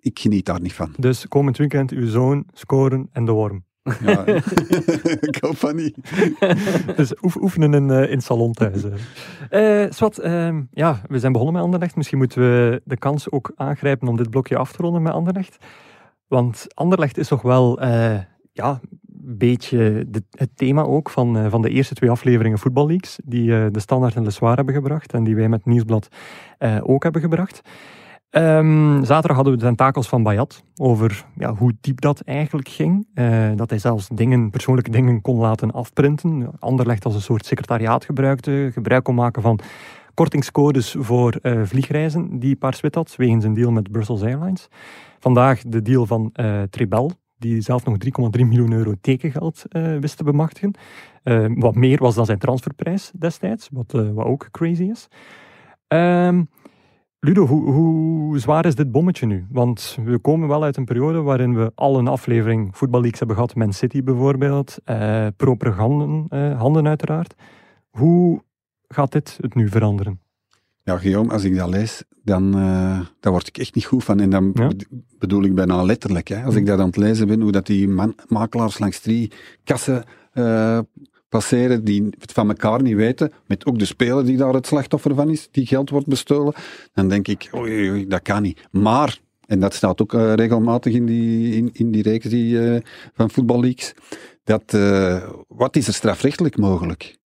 ik geniet daar niet van. Dus komend weekend uw zoon scoren en de worm. Ja, [LAUGHS] ik hoop van niet. [LAUGHS] dus oefenen in, uh, in salon thuis. Uh, Swat, uh, ja, we zijn begonnen met Anderlecht. Misschien moeten we de kans ook aangrijpen om dit blokje af te ronden met Anderlecht. Want Anderlecht is toch wel uh, ja, een beetje de, het thema ook van, van de eerste twee afleveringen Football Leagues, die de Standaard en de Zwaar hebben gebracht en die wij met Nieuwsblad ook hebben gebracht. Um, zaterdag hadden we de tentakels van Bayat over ja, hoe diep dat eigenlijk ging. Uh, dat hij zelfs dingen, persoonlijke dingen kon laten afprinten. Anderlecht als een soort secretariaat gebruikte. Gebruik kon maken van kortingscodes voor uh, vliegreizen die Paarswit had, wegens een deal met Brussels Airlines. Vandaag de deal van uh, Trebel, die zelf nog 3,3 miljoen euro tekengeld wist te bemachtigen. wat meer was dan zijn transferprijs destijds, wat, wat ook crazy is. Um, Ludo, hoe, hoe, zwaar is dit bommetje nu? Want we komen wel uit een periode waarin we al een aflevering voetballeaks hebben gehad. Man City bijvoorbeeld, eh, propaganden, eh, handen uiteraard. Hoe gaat dit het nu veranderen? Ja, Guillaume, als ik dat lees, dan uh, daar word ik echt niet goed van. En dan bedoel ik bijna letterlijk. Hè. Als ik dat aan het lezen ben, hoe dat die makelaars langs drie kassen uh, passeren die het van elkaar niet weten, met ook de speler die daar het slachtoffer van is, die geld wordt bestolen, dan denk ik, oei, oei dat kan niet. Maar, en dat staat ook uh, regelmatig in die, in, in die reeks die, uh, van voetballeaks, dat, uh, wat is er strafrechtelijk mogelijk?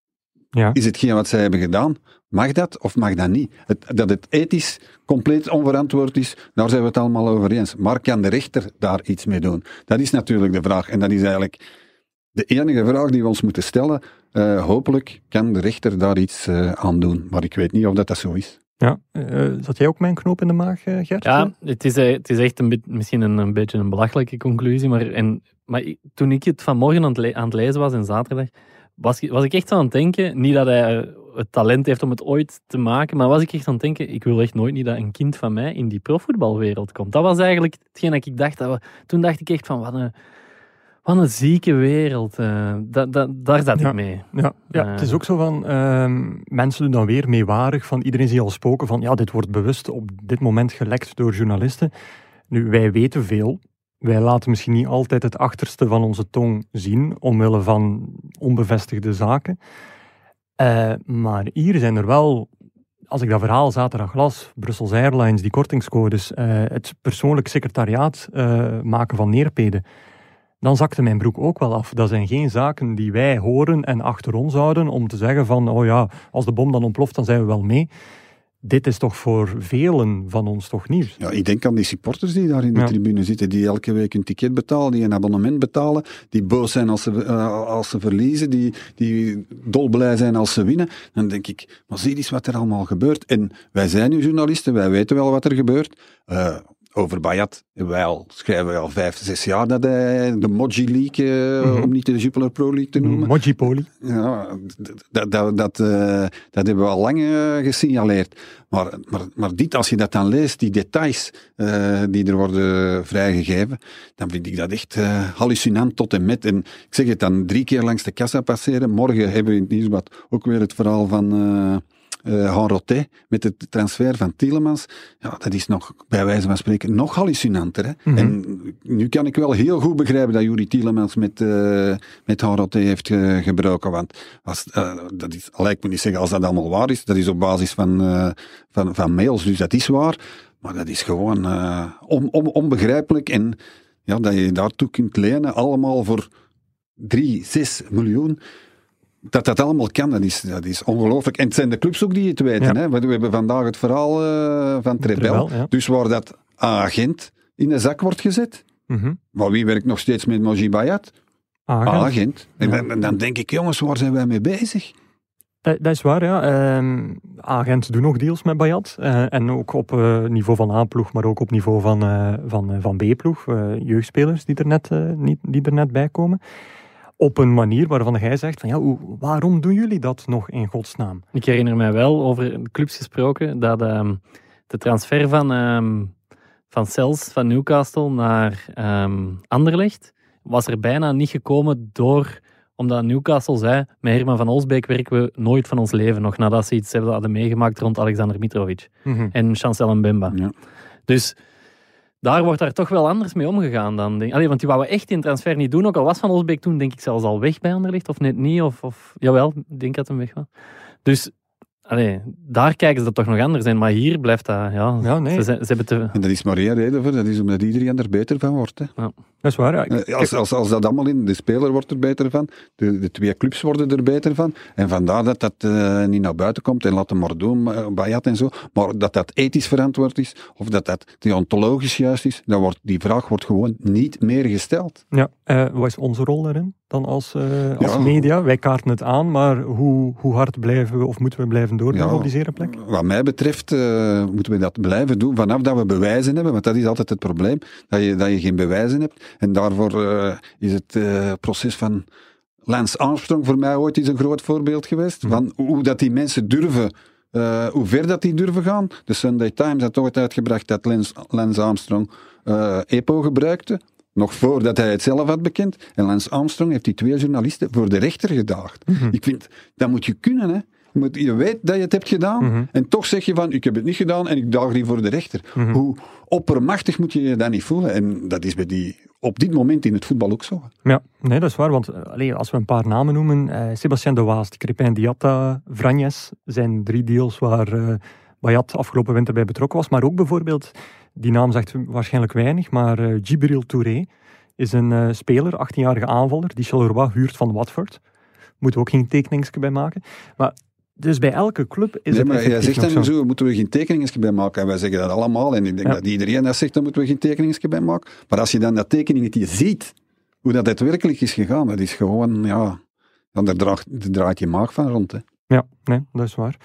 Ja. Is hetgeen wat zij hebben gedaan, mag dat of mag dat niet? Het, dat het ethisch compleet onverantwoord is, daar zijn we het allemaal over eens. Maar kan de rechter daar iets mee doen? Dat is natuurlijk de vraag. En dat is eigenlijk de enige vraag die we ons moeten stellen, uh, hopelijk kan de rechter daar iets uh, aan doen. Maar ik weet niet of dat, dat zo is. Ja, uh, zat jij ook mijn knoop in de maag, Gert? Ja, het is, het is echt een misschien een, een, beetje een belachelijke conclusie. Maar, en, maar toen ik het vanmorgen aan het, aan het lezen was en zaterdag, was, was ik echt aan het denken, niet dat hij het talent heeft om het ooit te maken, maar was ik echt aan het denken, ik wil echt nooit niet dat een kind van mij in die profvoetbalwereld komt. Dat was eigenlijk hetgeen dat ik dacht. Dat toen dacht ik echt van, wat een wat een zieke wereld. Uh, da, da, daar zat ik mee. Ja, ja uh, het is ook zo van, uh, mensen doen dan weer meewarig van iedereen zie al spoken van, ja, dit wordt bewust op dit moment gelekt door journalisten. Nu, wij weten veel. Wij laten misschien niet altijd het achterste van onze tong zien, omwille van onbevestigde zaken. Uh, maar hier zijn er wel als ik dat verhaal zaterdag las, Brussels Airlines, die kortingscodes, het persoonlijk secretariaat maken van neerpeden, dan zakte mijn broek ook wel af. Dat zijn geen zaken die wij horen en achter ons houden om te zeggen van, oh ja, als de bom dan ontploft, dan zijn we wel mee dit is toch voor velen van ons toch nieuws? Ja, ik denk aan die supporters die daar in de tribune zitten, die elke week een ticket betalen, die een abonnement betalen, die boos zijn als ze, uh, als ze verliezen, die, die dolblij zijn als ze winnen. Dan denk ik, maar zie eens wat er allemaal gebeurt. En wij zijn nu journalisten, wij weten wel wat er gebeurt. Uh, over Bayat. Wij al, schrijven al vijf, zes jaar dat hij de Moji League, uh, mm -hmm. om niet de Jupiler Pro League te noemen. Moji Poli. Ja, dat, dat, dat, uh, dat hebben we al lang uh, gesignaleerd. Maar, maar, maar dit, als je dat dan leest, die details die er worden vrijgegeven, dan vind ik dat echt hallucinant tot en met. En ik zeg het dan drie keer langs de kassa passeren. Morgen hebben we in het nieuwsblad ook weer het verhaal van uh, met het transfer van Tielemans, ja, dat is nog, bij wijze van spreken, nog hallucinanter. Hè? Mm -hmm. En nu kan ik wel heel goed begrijpen dat Juri Tielemans met, uh, met heeft uh, gebruiken, want als, dat is, lijkt me niet zeggen als dat allemaal waar is, dat is op basis van, van, van mails, dus dat is waar, maar dat is gewoon on, on, onbegrijpelijk en ja, dat je daartoe kunt lenen, allemaal voor 3, 6 miljoen dat dat allemaal kan, dat is, dat is ongelooflijk. En het zijn de clubs ook die het weten. Hè? We hebben vandaag het verhaal uh, van Trebel. Ja. Dus waar dat agent in de zak wordt gezet. Mm -hmm. Maar wie werkt nog steeds met Moji Bayat? Agent. agent. En, ja. dan, dan denk ik, jongens, waar zijn wij mee bezig? Dat, dat, is waar, ja. Uh, agents doen nog deals met Bayat. Uh, en ook op uh, niveau van A-ploeg, maar ook op niveau van, van, van B-ploeg. jeugdspelers die er, net, niet, die er net bij komen op een manier waarvan jij zegt van ja, hoe, waarom doen jullie dat nog in godsnaam? Ik herinner mij wel, over clubs gesproken, dat um, de transfer van, um, van Cels van Newcastle naar um, Anderlecht was er bijna niet gekomen door omdat Newcastle zei, met Herman van Olsbeek werken we nooit van ons leven nog nadat ze iets hebben hadden meegemaakt rond Alexander Mitrovic mm -hmm. en Chancel Mbemba. Ja. Dus daar wordt daar toch wel anders mee omgegaan dan. Denk. Allee, want die wouden echt in transfer niet doen. Ook al was Van Osbeek toen, denk ik, zelfs al weg bij Anderlicht. Of net niet. Of, of jawel, ik denk dat hem weg was. Dus Allee, daar kijken ze dat toch nog anders in, maar hier blijft dat. Ja, ja nee. Ze, ze, hebben te... En dat is maar één reden voor, dat is omdat iedereen er beter van wordt. Hè. Ja. Dat is waar. Ja. Eh, als, als, als dat allemaal in, de speler wordt er beter van, de, de twee clubs worden er beter van, en vandaar dat dat uh, niet naar buiten komt en laat hem maar doen, uh, Bayat en zo, maar dat dat ethisch verantwoord is, of dat dat deontologisch juist is, dan wordt, die vraag wordt gewoon niet meer gesteld. Ja, uh, wat is onze rol daarin? dan als, uh, als ja. media. Wij kaarten het aan, maar hoe, hoe hard blijven we of moeten we blijven doorgaan ja, op die zere plek? Wat mij betreft uh, moeten we dat blijven doen vanaf dat we bewijzen hebben, want dat is altijd het probleem, dat je, dat je geen bewijzen hebt. En daarvoor uh, is het proces van Lance Armstrong voor mij ooit is een groot voorbeeld geweest, mhm. van hoe dat die mensen durven uh, hoe ver dat die durven gaan. De Sunday Times had ooit uitgebracht dat Lance, Lance Armstrong EPO gebruikte. Nog voordat hij het zelf had bekend. En Lance Armstrong heeft die twee journalisten voor de rechter gedaagd. Mm -hmm. Ik vind, dat moet je kunnen, hè. Je, weet dat je het hebt gedaan. Mm -hmm. En toch zeg je van, ik heb het niet gedaan en ik daag die voor de rechter. Mm -hmm. Hoe oppermachtig moet je je dan niet voelen? En dat is bij die, op dit moment in het voetbal ook zo. Ja, nee, dat is waar. Want allee, als we een paar namen noemen. Uh, Sebastien de Waast, Crepin Diatta, Vranjes. zijn drie deals waar uh, Bayat afgelopen winter bij betrokken was. Maar ook bijvoorbeeld die naam zegt waarschijnlijk weinig, maar uh, Djibril Touré is een uh, speler, 18-jarige aanvaller, die Charleroi huurt van Watford. Moeten we ook geen tekeningsje bij maken. Maar dus bij elke club is nee, het maar jij zegt dan zo, moeten we geen tekeningsje bij maken. En wij zeggen dat allemaal. En ik denk ja. dat iedereen dat zegt, dan moeten we geen tekeningsje bij maken. Maar als je dan dat tekeningetje ziet, hoe dat werkelijk is gegaan, dat is gewoon, ja, dan daar draait, draait je maag van rond. Hè. Ja, nee, dat is waar.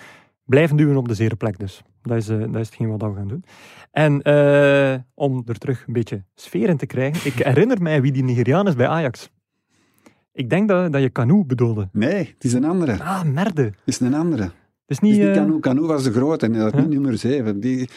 Blijven duwen op de zere plek dus. Dat is, uh, dat is hetgeen wat we gaan doen. En uh, om er terug een beetje sfeer in te krijgen, ik herinner mij wie die Nigeriaan is bij Ajax. Ik denk dat, dat je Canoe bedoelde. Nee, het is een andere. Ah, merde. Het is een andere. Het is niet, uh... Canoe. Canoe was de grote en dat huh? niet nummer 7. Die...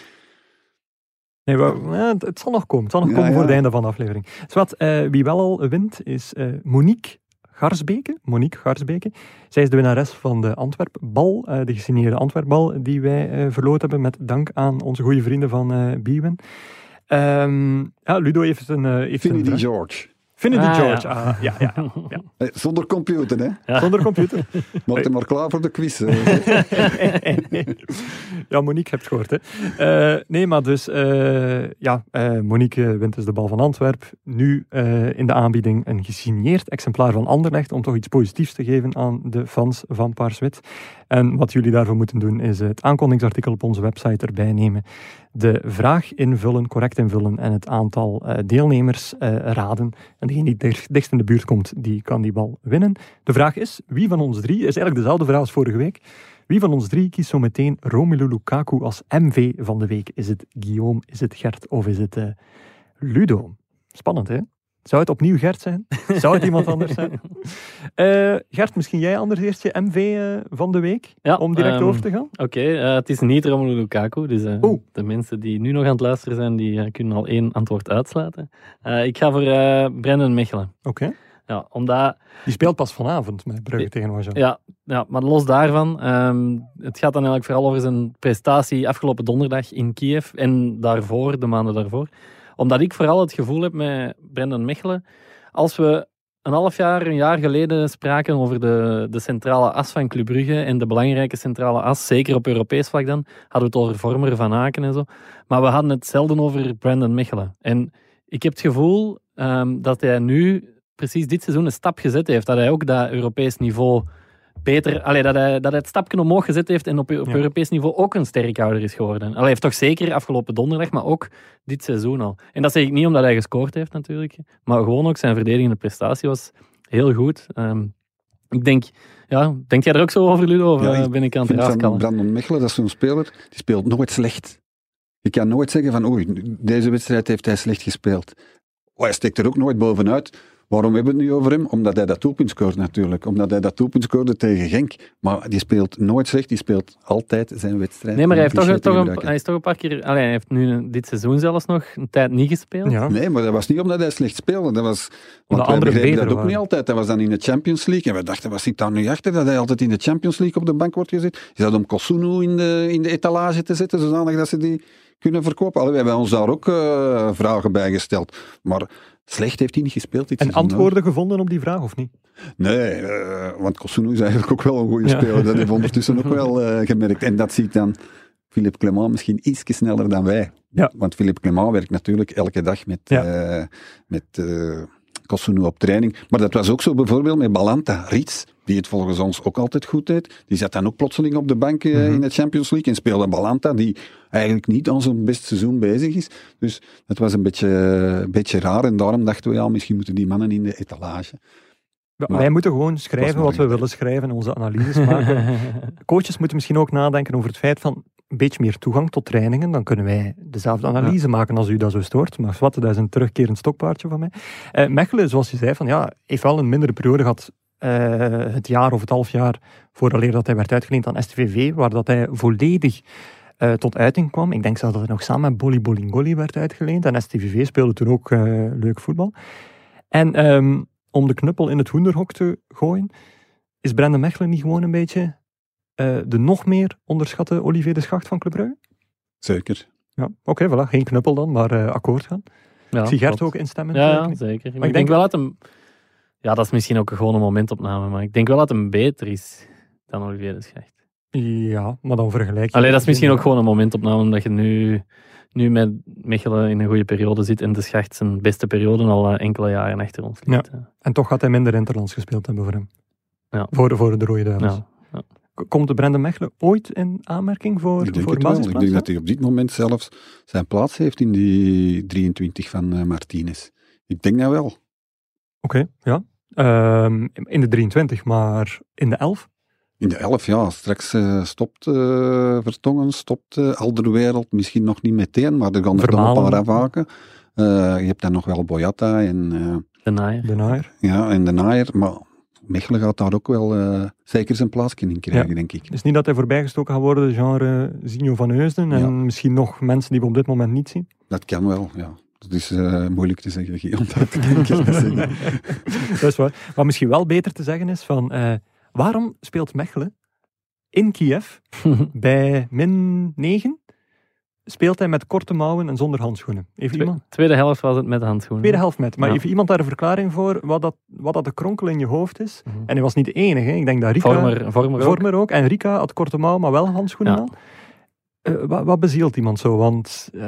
Nee, het, het zal nog komen. Het zal nog ja, komen ja. voor het einde van de aflevering. Dus wat, wie wel al wint, is Monique Garsbeke, Monique Garsbeke. Zij is de winnares van de Antwerpbal, uh, de gesigneerde Antwerpbal die wij verloot hebben met dank aan onze goede vrienden van Biewen. Um, ja, Ludo heeft een... heeft Finity George. Vinden Ah, George. ja. Ah, ja, ja, ja. [LAUGHS] Zonder computer, hè. Zonder computer. [LAUGHS] Maak je maar klaar voor de quiz. [LAUGHS] ja, Monique hebt gehoord. Hè. Eh, nee, maar dus, eh, ja, eh, Monique wint dus de bal van Antwerp. Nu eh, in de aanbieding een gesigneerd exemplaar van Anderlecht om toch iets positiefs te geven aan de fans van Paars-Wit. En wat jullie daarvoor moeten doen is het aankondigingsartikel op onze website erbij nemen, de vraag invullen, correct invullen en het aantal eh, deelnemers eh, raden. En degene die dichtst in de buurt komt, die kan die bal winnen. De vraag is, wie van ons drie, is eigenlijk dezelfde vraag als vorige week, wie van ons drie kiest zo meteen Romelu Lukaku als MV van de week? Is het Guillaume, is het Gert of is het eh, Ludo? Spannend, hè? Zou het opnieuw Gert zijn? Zou het iemand anders zijn? [LAUGHS] Eh, Gert, misschien jij anders eerst je MV eh, van de week? Ja, om direct ehm, over te gaan? Oké, eh, het is niet Romelu Lukaku. Dus de mensen die nu nog aan het luisteren zijn, die kunnen al één antwoord uitsluiten. Ik ga voor Brendan Mechelen. Oké. Ja, omdat, Die speelt pas vanavond met Brugge tegen ja, ja, maar los daarvan, ehm, het gaat dan eigenlijk vooral over zijn prestatie afgelopen donderdag in Kiev en daarvoor, de maanden daarvoor. Omdat ik vooral het gevoel heb met Brendan Mechelen, als we een half jaar, een jaar geleden spraken over de, de centrale as van Club Brugge en de belangrijke centrale as, zeker op Europees vlak dan, hadden we het over Vormer, Van Aken en zo. Maar we hadden het zelden over Brandon Mechelen. En ik heb het gevoel ehm, dat hij nu precies dit seizoen een stap gezet heeft. Dat hij ook dat Europees niveau beter... Allee, dat, hij, dat hij het stapje omhoog gezet heeft en op, op Ja. Europees niveau ook een sterkhouder is geworden. Allee, hij heeft toch zeker afgelopen donderdag, maar ook dit seizoen al. En dat zeg ik niet omdat hij gescoord heeft natuurlijk, maar gewoon ook zijn verdedigende prestatie was heel goed. Ehm, ik denk... Ja, denk jij er ook zo over, Ludo? Of Ja, eh, ben ik aan het raaskallen? Brandon Mechelen, dat is zo'n speler, die speelt nooit slecht. Je kan nooit zeggen van, oei, deze wedstrijd heeft hij slecht gespeeld. Oh, hij steekt er ook nooit bovenuit. Waarom hebben we het nu over hem? Omdat hij dat doelpunt scoort natuurlijk. Omdat hij dat doelpunt scoorde tegen Genk. Maar die speelt nooit slecht, die speelt altijd zijn wedstrijd. Nee, maar hij, heeft toch, toch een, hij is toch een paar keer... Allee, hij heeft nu dit seizoen zelfs nog een tijd niet gespeeld. Ja. Nee, maar dat was niet omdat hij slecht speelde. Dat was, want begrepen beter dat ook waren. niet altijd. Hij was dan in de Champions League. En we dachten, wat zit daar nu achter? Dat hij altijd in de Champions League op de bank wordt gezet. Is dat om Kosunu in de, in de etalage te zetten, zodanig dat ze die kunnen verkopen? Allee, we hebben ons daar ook eh, vragen bij gesteld. Maar slecht heeft hij niet gespeeld En antwoorden gevonden op die vraag, of niet? Nee, eh, want Kosunu is eigenlijk ook wel een goede Ja. speler. Dat we ondertussen ook [LAUGHS] wel eh, gemerkt. En dat ziet dan Philippe Clement misschien iets sneller dan wij. Ja. Want Philippe Clement werkt natuurlijk elke dag met, Ja. eh met Kosunu op training. Maar dat was ook zo bijvoorbeeld met Balanta Rits, die het volgens ons ook altijd goed deed. Die zat dan ook plotseling op de bank eh, Mhm. in de Champions League en speelde Balanta, die eigenlijk niet aan zijn best seizoen bezig is. Dus dat was een beetje, een beetje raar. En daarom dachten we, ja, misschien moeten die mannen in de etalage. Maar- wij moeten gewoon schrijven wat we willen schrijven en onze analyses maken. [LAUGHS] Coaches moeten misschien ook nadenken over het feit van een beetje meer toegang tot trainingen. Dan kunnen wij dezelfde analyse maken als u dat zo stoort. Maar wat, dat is een terugkerend stokpaardje van mij. Eh, Mechelen, zoals je zei, van, ja, heeft wel een mindere periode gehad. eh, het jaar of het half jaar vooraleer dat hij werd uitgeleend aan STVV, waar dat hij volledig eh, tot uiting kwam. Ik denk zelfs dat hij nog samen met Bolly Bolingoli werd uitgeleend. En STVV speelde toen ook leuk voetbal. En ehm, om de knuppel in het hoenderhok te gooien, is Brendan Mechelen niet gewoon een beetje eh, de nog meer onderschatte Olivier de Schacht van Club Brugge? Zeker. Ja, oké, voilà. Geen knuppel dan, maar eh, akkoord gaan. Ja, ik zie Gert klopt. ook instemmen. Ja, ja, zeker. Maar ik ik denk denk- wel dat hem... Ja, dat is misschien ook gewoon een momentopname, maar ik denk wel dat hem beter is dan Olivier de Schacht. Ja, maar dan vergelijk je... Allee, dat is misschien ook gewoon een momentopname, omdat je nu, nu met Mechelen in een goede periode zit en de Schacht zijn beste periode al eh, enkele jaren achter ons ligt. eh. En toch gaat hij minder interlands gespeeld hebben voor hem. Ja. Voor, voor de Rode Duivels. Ja. Komt de Brendan Mechelen ooit in aanmerking voor, Ik denk voor het wel. Ik denk dat hij op dit moment zelfs zijn plaats heeft in die 23 van eh, Martinez. Ik denk dat wel. Oké, ja. Ehm, in de 23, maar in de 11? In de 11, ja. Straks eh, stopt eh, Vertongen, stopt uh, Alderwereld. Misschien nog niet meteen, maar er gaan er nog een paar afhaken. Eh, je hebt dan nog wel Boyata en, eh, De naaier. De Naaier. ja, en de Naaier. Maar Mechelen gaat daar ook wel eh, zeker zijn plaatsje in krijgen, Ja. denk ik. Is niet dat hij voorbijgestoken gaat worden, genre Zinho van Heusden. En Ja. misschien nog mensen die we op dit moment niet zien. Dat kan wel, ja. Het is eh, moeilijk te zeggen, Guillaume, [LAUGHS] dat kan ik [LAUGHS] zeggen. dat is waar. Wat misschien wel beter te zeggen is van... eh, waarom speelt Mechelen in Kiev [LAUGHS] bij min 9 speelt hij met korte mouwen en zonder handschoenen? Twe- iemand? Tweede helft was het met handschoenen. Tweede helft met. Maar Ja. heeft iemand daar een verklaring voor wat dat, wat dat de kronkel in je hoofd is? Mhm. En hij was niet de enige. Ik denk dat Rika... Vormer, vormer ook. Vormer ook. En Rika had korte mouw, maar wel handschoenen Ja. aan. Eh, wat, wat bezielt iemand zo? Want eh,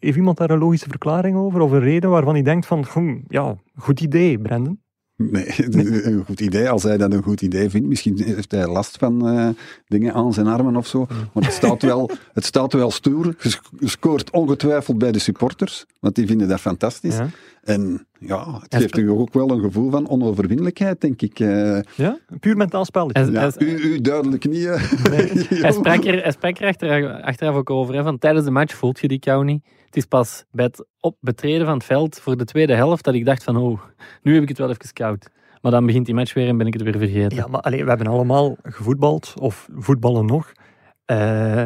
heeft iemand daar een logische verklaring over? Of een reden waarvan hij denkt van, hm, ja, goed idee, Brendan. Nee, [LAUGHS] het is een goed idee. Als hij dat een goed idee vindt, misschien heeft hij last van eh, dingen aan zijn armen of zo. Want het staat wel, het staat wel stoer. Je scoort ongetwijfeld bij de supporters, want die vinden dat fantastisch. Ja. En ja, het geeft u ook wel een gevoel van onoverwinnelijkheid, denk ik. Eh, ja? Een puur mentaal spelletje. Hij- ja, u, u duidelijk niet. hè. [LAUGHS] Hij sprak er, hij sprak er achteraf, achteraf ook over. Hè, van tijdens de match voelt je die kou niet. Het is pas bij het op betreden van het veld voor de tweede helft dat ik dacht van oh, nu heb ik het wel even koud. Maar dan begint die match weer en ben ik het weer vergeten. Ja, maar allee, we hebben allemaal gevoetbald, of voetballen nog. Eh,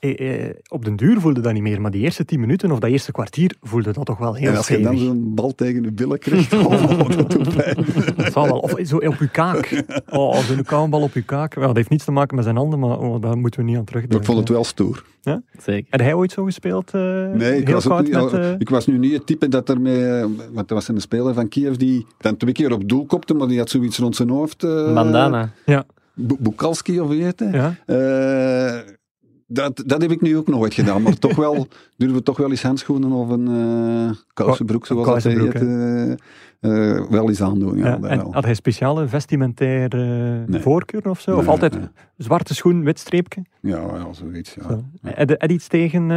eh, eh, op den duur voelde dat niet meer, maar die eerste tien minuten of dat eerste kwartier voelde dat toch wel heel En als je dan zo'n bal tegen de billen krijgt, oh, dat doet pijn. Dat zal wel. Of zo op uw kaak. Oh, zo'n koude bal op uw kaak. Ja, dat heeft niets te maken met zijn handen, maar oh, daar moeten we niet aan terugdenken. ik vond het wel stoer. Zeker. Heb hij ooit zo gespeeld? eh, Nee, ik heel was, ook koud niet, met, eh, ik was nu niet het type dat ermee... Want er was een speler van Kiev die dan twee keer op doel kopte, maar die had zoiets rond zijn hoofd. eh, Bandana. Bu- Bukalski of wie heet hij? ja. Dat, dat heb ik nu ook nooit gedaan, maar toch wel, [LAUGHS] durven we toch wel eens handschoenen of een eh kousenbroek, zoals dat heet, kousenbroek, eh, eh, wel eens aandoen. Ja, Ja, en wel. had hij speciale vestimentaire Nee. voorkeur of zo? of altijd nee. zwarte schoen, wit streepje? Ja, ja, zoiets. Ja. Zo. Heb je iets tegen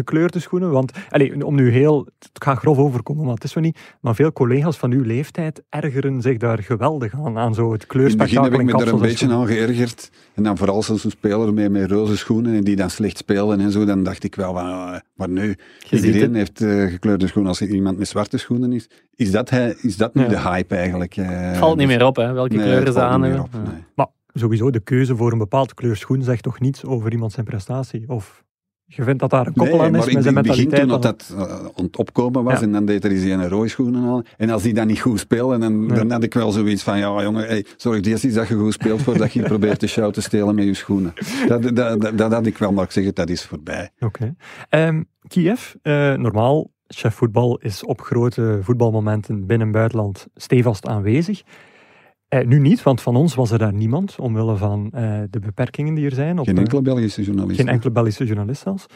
gekleurde schoenen? Want, allee, om nu heel... Het gaat grof overkomen, maar het is zo niet. Maar veel collega's van uw leeftijd ergeren zich daar geweldig aan, aan zo het In het begin kleurspectakel heb ik in me er een beetje aan geërgerd. En dan vooral zo'n speler met, met roze schoenen en die dan slecht spelen en zo, dan dacht ik wel van, maar nu, iedereen het. heeft eh, gekleurde schoenen. Als iemand met zwarte schoenen is, is dat, hij, is dat nu Ja. de hype eigenlijk? eh, valt niet dus- meer op, hè, welke Nee, kleuren het ze valt aan niet meer hebben. op, Ja. nee. Maar sowieso, de keuze voor een bepaald kleur schoen zegt toch niets over iemand zijn prestatie? Of je vindt dat daar een koppel Nee, aan maar is in met zijn het begin toen dat, dat eh, aan het opkomen was Ja. en dan deed er eens een rode schoenen aan. En als die dan niet goed speelde, dan, Ja. dan had ik wel zoiets van, ja jongen, hey, zorg eerst eens dat je goed speelt voordat je [LAUGHS] probeert de show te stelen met je schoenen. Dat, dat, dat, dat had ik wel, maar ik zeg het, dat is voorbij. Oké. Ehm, Kiev, eh, normaal, chef voetbal is op grote voetbalmomenten binnen en buitenland stevast aanwezig. Eh, nu niet, want van ons was er daar niemand, omwille van eh, de beperkingen die er zijn. Op, Geen enkele Belgische journalist. geen enkele Belgische journalist zelfs.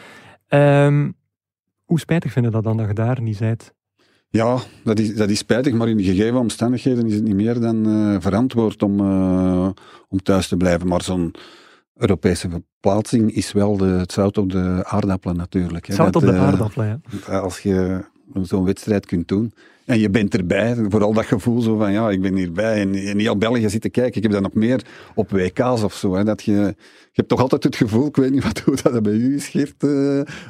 Ehm, hoe spijtig vinden dat dan dat je daar niet bent? Ja, dat is, dat is spijtig, maar in de gegeven omstandigheden is het niet meer dan eh, verantwoord om, eh, om thuis te blijven. Maar zo'n Europese verplaatsing is wel de, het zout op de aardappelen natuurlijk. hè. Zout Dat, op de eh, aardappelen, ja. Als je zo'n wedstrijd kunt doen en je bent erbij, vooral dat gevoel zo van ja, ik ben hierbij en, en heel België zitten kijken. Ik heb dat nog meer op WK's of zo. Hè, dat je, je hebt toch altijd het gevoel, ik weet niet wat, [LAUGHS] hoe dat bij u is, Geert, eh,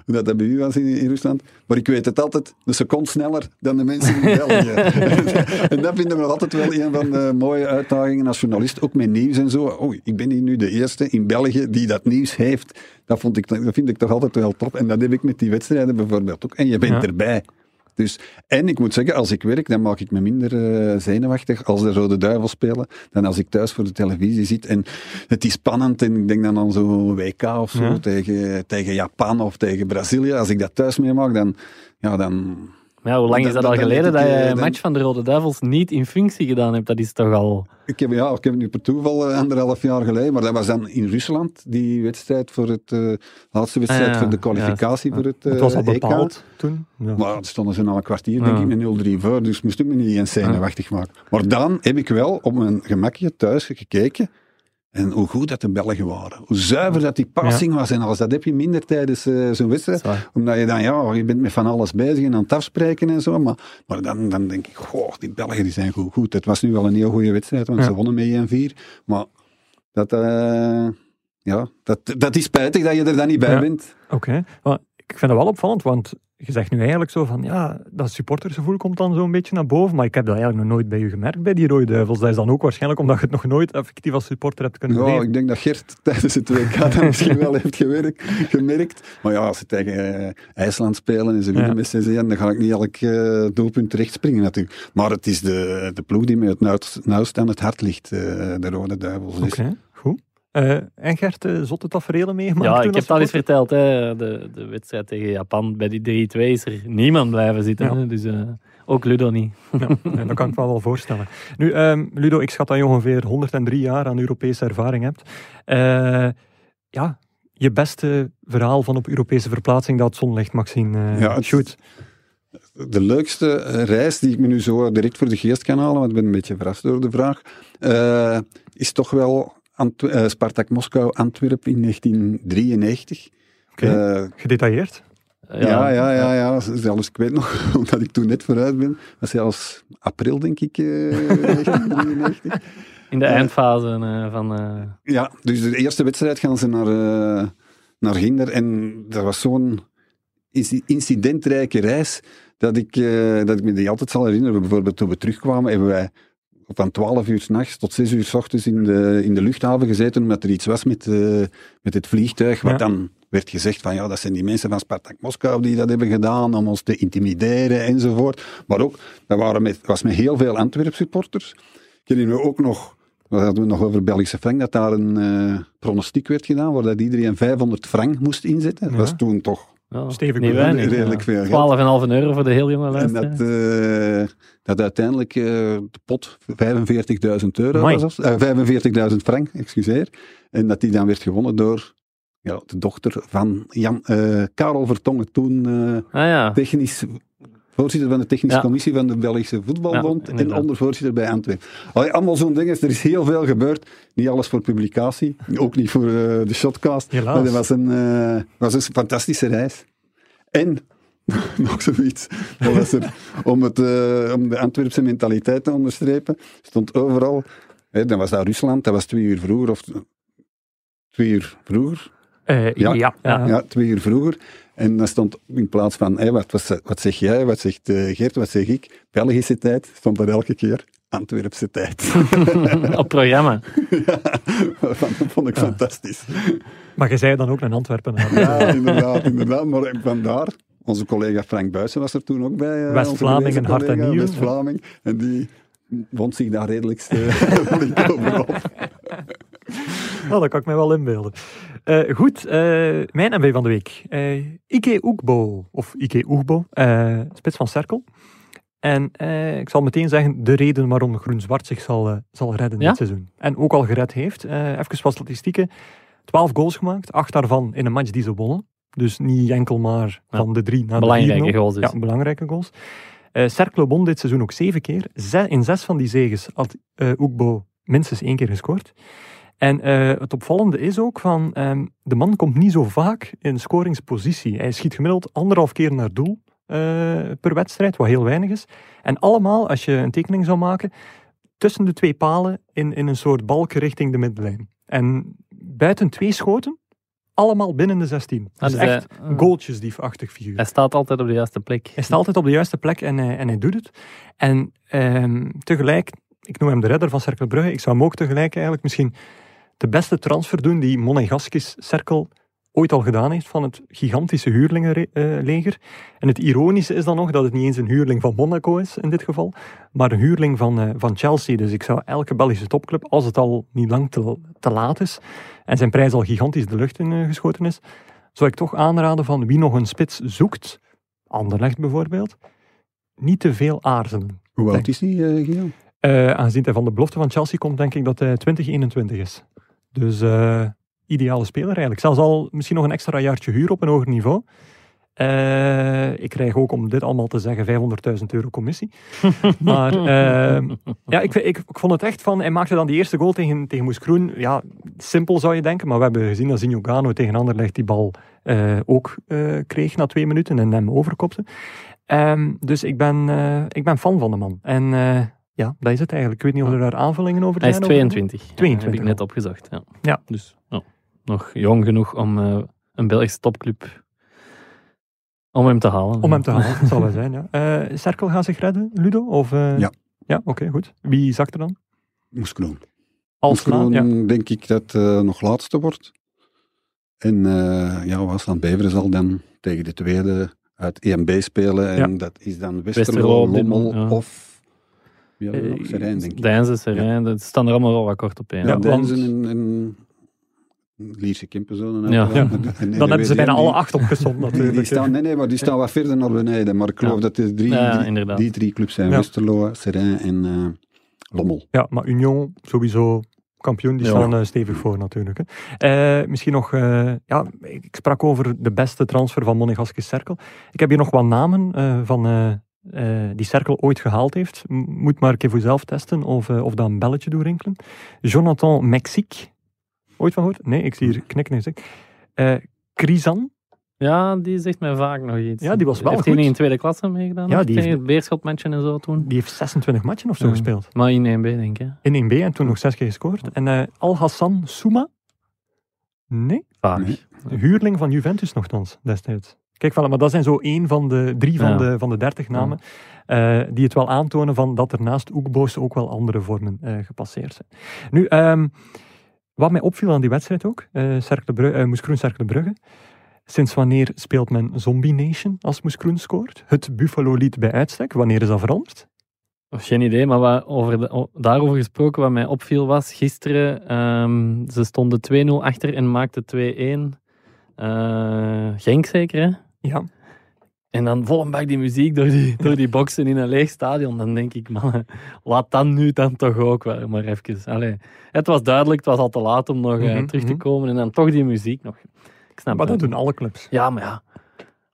hoe dat, dat bij u was in, in Rusland, maar ik weet het altijd een seconde sneller dan de mensen in België. [LAUGHS] [LAUGHS] en dat vind ik nog altijd wel een van de mooie uitdagingen als journalist, ook met nieuws en zo. Oh, ik ben hier nu de eerste in België die dat nieuws heeft. Dat, vond ik, dat vind ik toch altijd wel top. En dat heb ik met die wedstrijden bijvoorbeeld ook. En je bent Ja. erbij. Dus, en ik moet zeggen, als ik werk, dan maak ik me minder eh, zenuwachtig als de Rode Duivels spelen, dan als ik thuis voor de televisie zit. En het is spannend en ik denk dan aan zo'n WK of zo, Ja. tegen, tegen Japan of tegen Brazilië. Als ik dat thuis meemaak, dan... Ja, dan Ja, hoe lang is dat al geleden dat ik, je eh, een match van de Rode Duivels niet in functie gedaan hebt? Dat is toch al... ik, heb, ja, ik heb het nu per toeval eh, anderhalf jaar geleden, maar dat was dan in Rusland, die wedstrijd voor het, eh, laatste wedstrijd Ah, ja. voor de kwalificatie Ja. voor het, Het was al eh, EK. bepaald toen. Ja. Maar stonden ze na een kwartier, denk Ja. ik, met 0-3 voor. Dus moest ik me niet eens zenuwachtig maken. Maar dan heb ik wel op mijn gemakje thuis gekeken. En hoe goed dat de Belgen waren. Hoe zuiver dat die passing was. En alles. Dat heb je minder tijdens eh, zo'n wedstrijd. Omdat je dan, ja, je bent met van alles bezig en aan het afspreken en zo. Maar, maar dan, dan denk ik, goh, die Belgen die zijn goed. goed. Het was nu wel een heel goede wedstrijd, want Ja. ze wonnen met 1-4. Maar dat, eh, ja, dat, dat is spijtig dat je er dan niet bij Ja. bent. Oké, maar ik vind dat wel opvallend, want je zegt nu eigenlijk zo van, ja, dat supportersgevoel komt dan zo'n beetje naar boven, maar ik heb dat eigenlijk nog nooit bij u gemerkt, bij die Rode Duivels. Dat is dan ook waarschijnlijk omdat je het nog nooit effectief als supporter hebt kunnen Ja, ik denk dat Gert [LAUGHS] tijdens het WK dat misschien wel heeft gewerkt, gemerkt. Maar ja, als ze tegen eh, IJsland spelen en ze winnen Ja. met 6 dan ga ik niet elk eh, doelpunt terecht springen natuurlijk. Maar het is de, de ploeg die mij het nauwst, nauwst aan het hart ligt, eh, de Rode Duivels. Dus Oké, goed. Uh, en Gert, uh, zotte tafereelen meegemaakt? Ja, ik heb het al eens verteld. Hè. De, de wedstrijd tegen Japan, bij die 3-2 is er niemand blijven zitten. Ja. Dus uh, ook Ludo niet. Ja, [LAUGHS] dat kan ik me wel voorstellen. Nu, um, Ludo, ik schat dat je ongeveer 103 jaar aan Europese ervaring hebt. ja, je beste verhaal van op Europese verplaatsing dat het zonlicht mag zien. ja, het, shoot de leukste reis die ik me nu zo direct voor de geest kan halen, want ik ben een beetje verrast door de vraag, uh, is toch wel Antw uh, Spartak Moskou Antwerpen in 1993. Okay. Uh, Gedetailleerd? Ja, ja, ja, ja. Zelfs, ik weet nog, [LAUGHS] omdat ik toen net vooruit ben, was zelfs april, denk ik, 1993. [LAUGHS] In de eindfase van... Ja, dus de eerste wedstrijd gaan ze naar, naar Ginder en dat was zo'n incidentrijke reis dat ik, uh, dat ik me die altijd zal herinneren. Bijvoorbeeld toen we terugkwamen, hebben wij van 12 uur s'nachts tot 6 uur s ochtends in de, in de luchthaven gezeten, omdat er iets was met, uh, met het vliegtuig, wat dan werd gezegd van ja, dat zijn die mensen van Spartak Moskou die dat hebben gedaan om ons te intimideren enzovoort. Maar ook, dat waren met, was met heel veel Antwerp supporters. Kennen we ook nog, we hadden we nog over Belgische frank, dat daar een uh, pronostiek werd gedaan, waar dat iedereen 500 frank moest inzetten. Dat was toen toch ja, Stevig weinig, redelijk veel 12,5 euro voor de heel jonge lijst. En dat, uh, dat uiteindelijk uh, de pot 45.000 euro was, uh, 45.000 frank, excuseer. En dat die dan werd gewonnen door ja, de dochter van Jan, Karel Vertongen, toen ah, ja. technisch voorzitter van de technische commissie van de Belgische Voetbalbond en ondervoorzitter bij Antwerpen. allemaal zo'n dingen. Er is heel veel gebeurd. Niet alles voor publicatie, ook niet voor uh, de shotcast. Helaas. Maar dat was een, uh, was een fantastische reis. En [LAUGHS] nog zoiets. Dat was er, om, het, uh, om de Antwerpse mentaliteit te onderstrepen, stond overal. Hè, dan was dat Rusland, dat was twee uur vroeger. Of twee uur vroeger. ja, ja, ja. twee uur vroeger. En dan stond in plaats van, hey, wat, wat, wat, zeg jij, wat zegt uh, Geert, wat zeg ik, Belgische tijd, stond er elke keer Antwerpse tijd. [LAUGHS] Op programma. ja, dat vond ik fantastisch. Maar je zei dan ook naar Antwerpen. ja, inderdaad, inderdaad. Maar vandaar, onze collega Frank Buijsen was er toen ook bij. Uh, West-Vlaming Hart en Nieuw. West-Vlaming. En die wond zich daar redelijk [LAUGHS] uh, over op. Nou, dat kan ik me wel inbeelden. Uh, goed, uh, mijn MV van de week. Uh, Ike Oegbo, of Ike Oegbo, spits van Cirkel. En ik zal meteen zeggen de reden waarom Groen-Zwart zich zal, zal redden dit seizoen. En ook al gered heeft. even wat statistieken. 12 goals gemaakt, 8 daarvan in een match die ze wonnen. Dus niet enkel maar van de drie naar belangrijke de vier. goals. Dus. Ja, belangrijke goals. Uh, Cercle won dit seizoen ook zeven keer. in zes van die zegens had uh, Oegbo minstens één keer gescoord. En uh, het opvallende is ook van, um, de man komt niet zo vaak in scoringspositie. Hij schiet gemiddeld anderhalf keer naar doel uh, per wedstrijd, wat heel weinig is. En allemaal, als je een tekening zou maken, tussen de twee palen in, in een soort balk richting de middenlijn. En buiten twee schoten, allemaal binnen de 16. Ah, dus, dus echt uh, goaltjesdiefachtig figuur. Hij staat altijd op de juiste plek. Hij staat altijd op de juiste plek en, uh, en hij doet het. En um, tegelijk, ik noem hem de redder van Cercle Brugge, ik zou hem ook tegelijk eigenlijk misschien de beste transfer doen die Monegaskis Cirkel ooit al gedaan heeft van het gigantische huurlingenleger. En het ironische is dan nog dat het niet eens een huurling van Monaco is in dit geval, maar een huurling van, uh, van Chelsea. Dus ik zou elke Belgische topclub, als het al niet lang te, te laat is en zijn prijs al gigantisch de lucht in uh, geschoten is, zou ik toch aanraden van wie nog een spits zoekt, Anderlecht bijvoorbeeld, niet te veel aarzelen. Hoe oud is die, uh, Guillaume? aangezien hij van de belofte van Chelsea komt, denk ik dat hij 2021 is. Dus uh, ideale speler eigenlijk. Zelfs al misschien nog een extra jaartje huur op een hoger niveau. Uh, ik krijg ook, om dit allemaal te zeggen, 500.000 euro commissie. [LAUGHS] maar uh, ja, ik, ik, ik, vond het echt van... Hij maakte dan die eerste goal tegen, tegen Moes Kroen. Ja, simpel zou je denken. Maar we hebben gezien dat Zinho Gano tegen Anderlecht die bal uh, ook kreeg na twee minuten en hem overkopte. Um, dus ik ben, ik ben fan van de man. En ja, dat is het eigenlijk. Ik weet niet of er daar aanvullingen over zijn. Hij is 22. 22. heb ik net opgezocht. Ja. ja. Dus nog jong genoeg om uh, een Belgische topclub om hem te halen. Om hem te halen, dat zal wel zijn. Ja. Uh, [LAUGHS] Cerkel gaat zich redden, Ludo? Of, uh... Ja. Ja, oké, okay, goed. Wie zakt er dan? Moeskroen. Als Moeskroen ja. denk ik dat nog laatste wordt. En ja, was dan Beveren zal dan tegen de tweede uit EMB spelen. En ja. dat is dan Westerlo, Lommel ja. of ja, uh, Serijn, denk ik. Deinzen, Serijn, ja. dat staan er allemaal wel wat kort op één. Ja, Deinzen en, en Lierse Kimpenzone. Ja. Ja. [LAUGHS] Dan hebben ze bijna alle acht opgezond natuurlijk. die staan, nee, nee, maar die staan wat verder naar beneden. Maar ik geloof Ja. dat de drie, Ja, die drie clubs zijn. Ja. Westerlo, Seraing en eh, Lommel. Ja, maar Union sowieso kampioen, die staan eh, stevig voor natuurlijk. Hè. Eh, misschien nog, eh, ja, ik sprak over de beste transfer van Monegaske Cerkel. Ik heb hier nog wat namen eh, van eh, die Cerkel ooit gehaald heeft. Moet maar een keer voor zelf testen of, eh, of dat een belletje doet rinkelen. Jonathan Mexique. Ooit van gehoord? Nee, ik zie hier knikken. zeg. Eh Krizan. Ja, die zegt mij vaak nog iets. Ja, die was wel Heeft hij goed. niet in tweede klasse meegedaan? Ja, Ja, die heeft- het beerschotmatchen en zo toen. Die heeft 26 matchen of zo Ja. gespeeld. Maar in 1B, denk ik. In 1B en toen nog 6 keer gescoord. En eh, Al-Hassan Souma? Nee. Een huurling van Juventus nogthans destijds. Kijk, maar dat zijn zo één van de drie van, Ja. de, van de dertig namen eh, die het wel aantonen van dat er naast Oekboos ook wel andere vormen eh, gepasseerd zijn. Nu, ehm, wat mij opviel aan die wedstrijd ook, Brugge, eh, Moeskroen Cercle Brugge, sinds wanneer speelt men Zombie Nation als Moeskroen scoort? Het Buffalo-lied bij uitstek, wanneer is dat veranderd? Of geen idee, maar wat over de- daarover gesproken, wat mij opviel was gisteren, ehm, ze stonden 2-0 achter en maakten 2-1. Eh, Genk zeker, hè? Ja, En dan vol een bak die muziek door die, [LAUGHS] door die boksen in een leeg stadion. Dan denk ik, man, laat dan nu dan toch ook wel maar even. Allee, het was duidelijk, het was al te laat om nog eh, Mhm, terug te mhm. komen. En dan toch die muziek nog. Ik snap maar dat doen alle clubs. Ja, maar ja.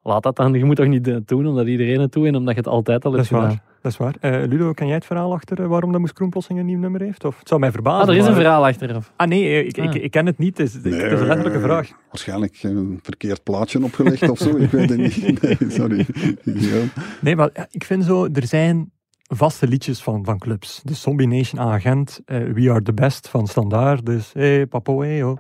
Laat dat dan. Je moet toch niet eh, doen omdat iedereen het doet en omdat je het altijd al Dat hebt is waar. gedaan. Dat is waar. Eh, Ludo, ken jij het verhaal achter eh, waarom dat plotseling een nieuw nummer heeft? Of, het zou mij verbazen. Ah, er is een maar- verhaal achteraf. Ah nee, ik, ik, Ah. ik ken het niet. Het is, het is een letterlijke vraag. Waarschijnlijk een verkeerd plaatje opgelegd of zo. Ik weet het niet. [LAUGHS] Nee, sorry. Ja. Nee, maar ik vind zo, er zijn vaste liedjes van, van clubs. De Zombie Nation aan Gent, eh, We Are The Best van Standaard, dus hey, papo, hey, ho.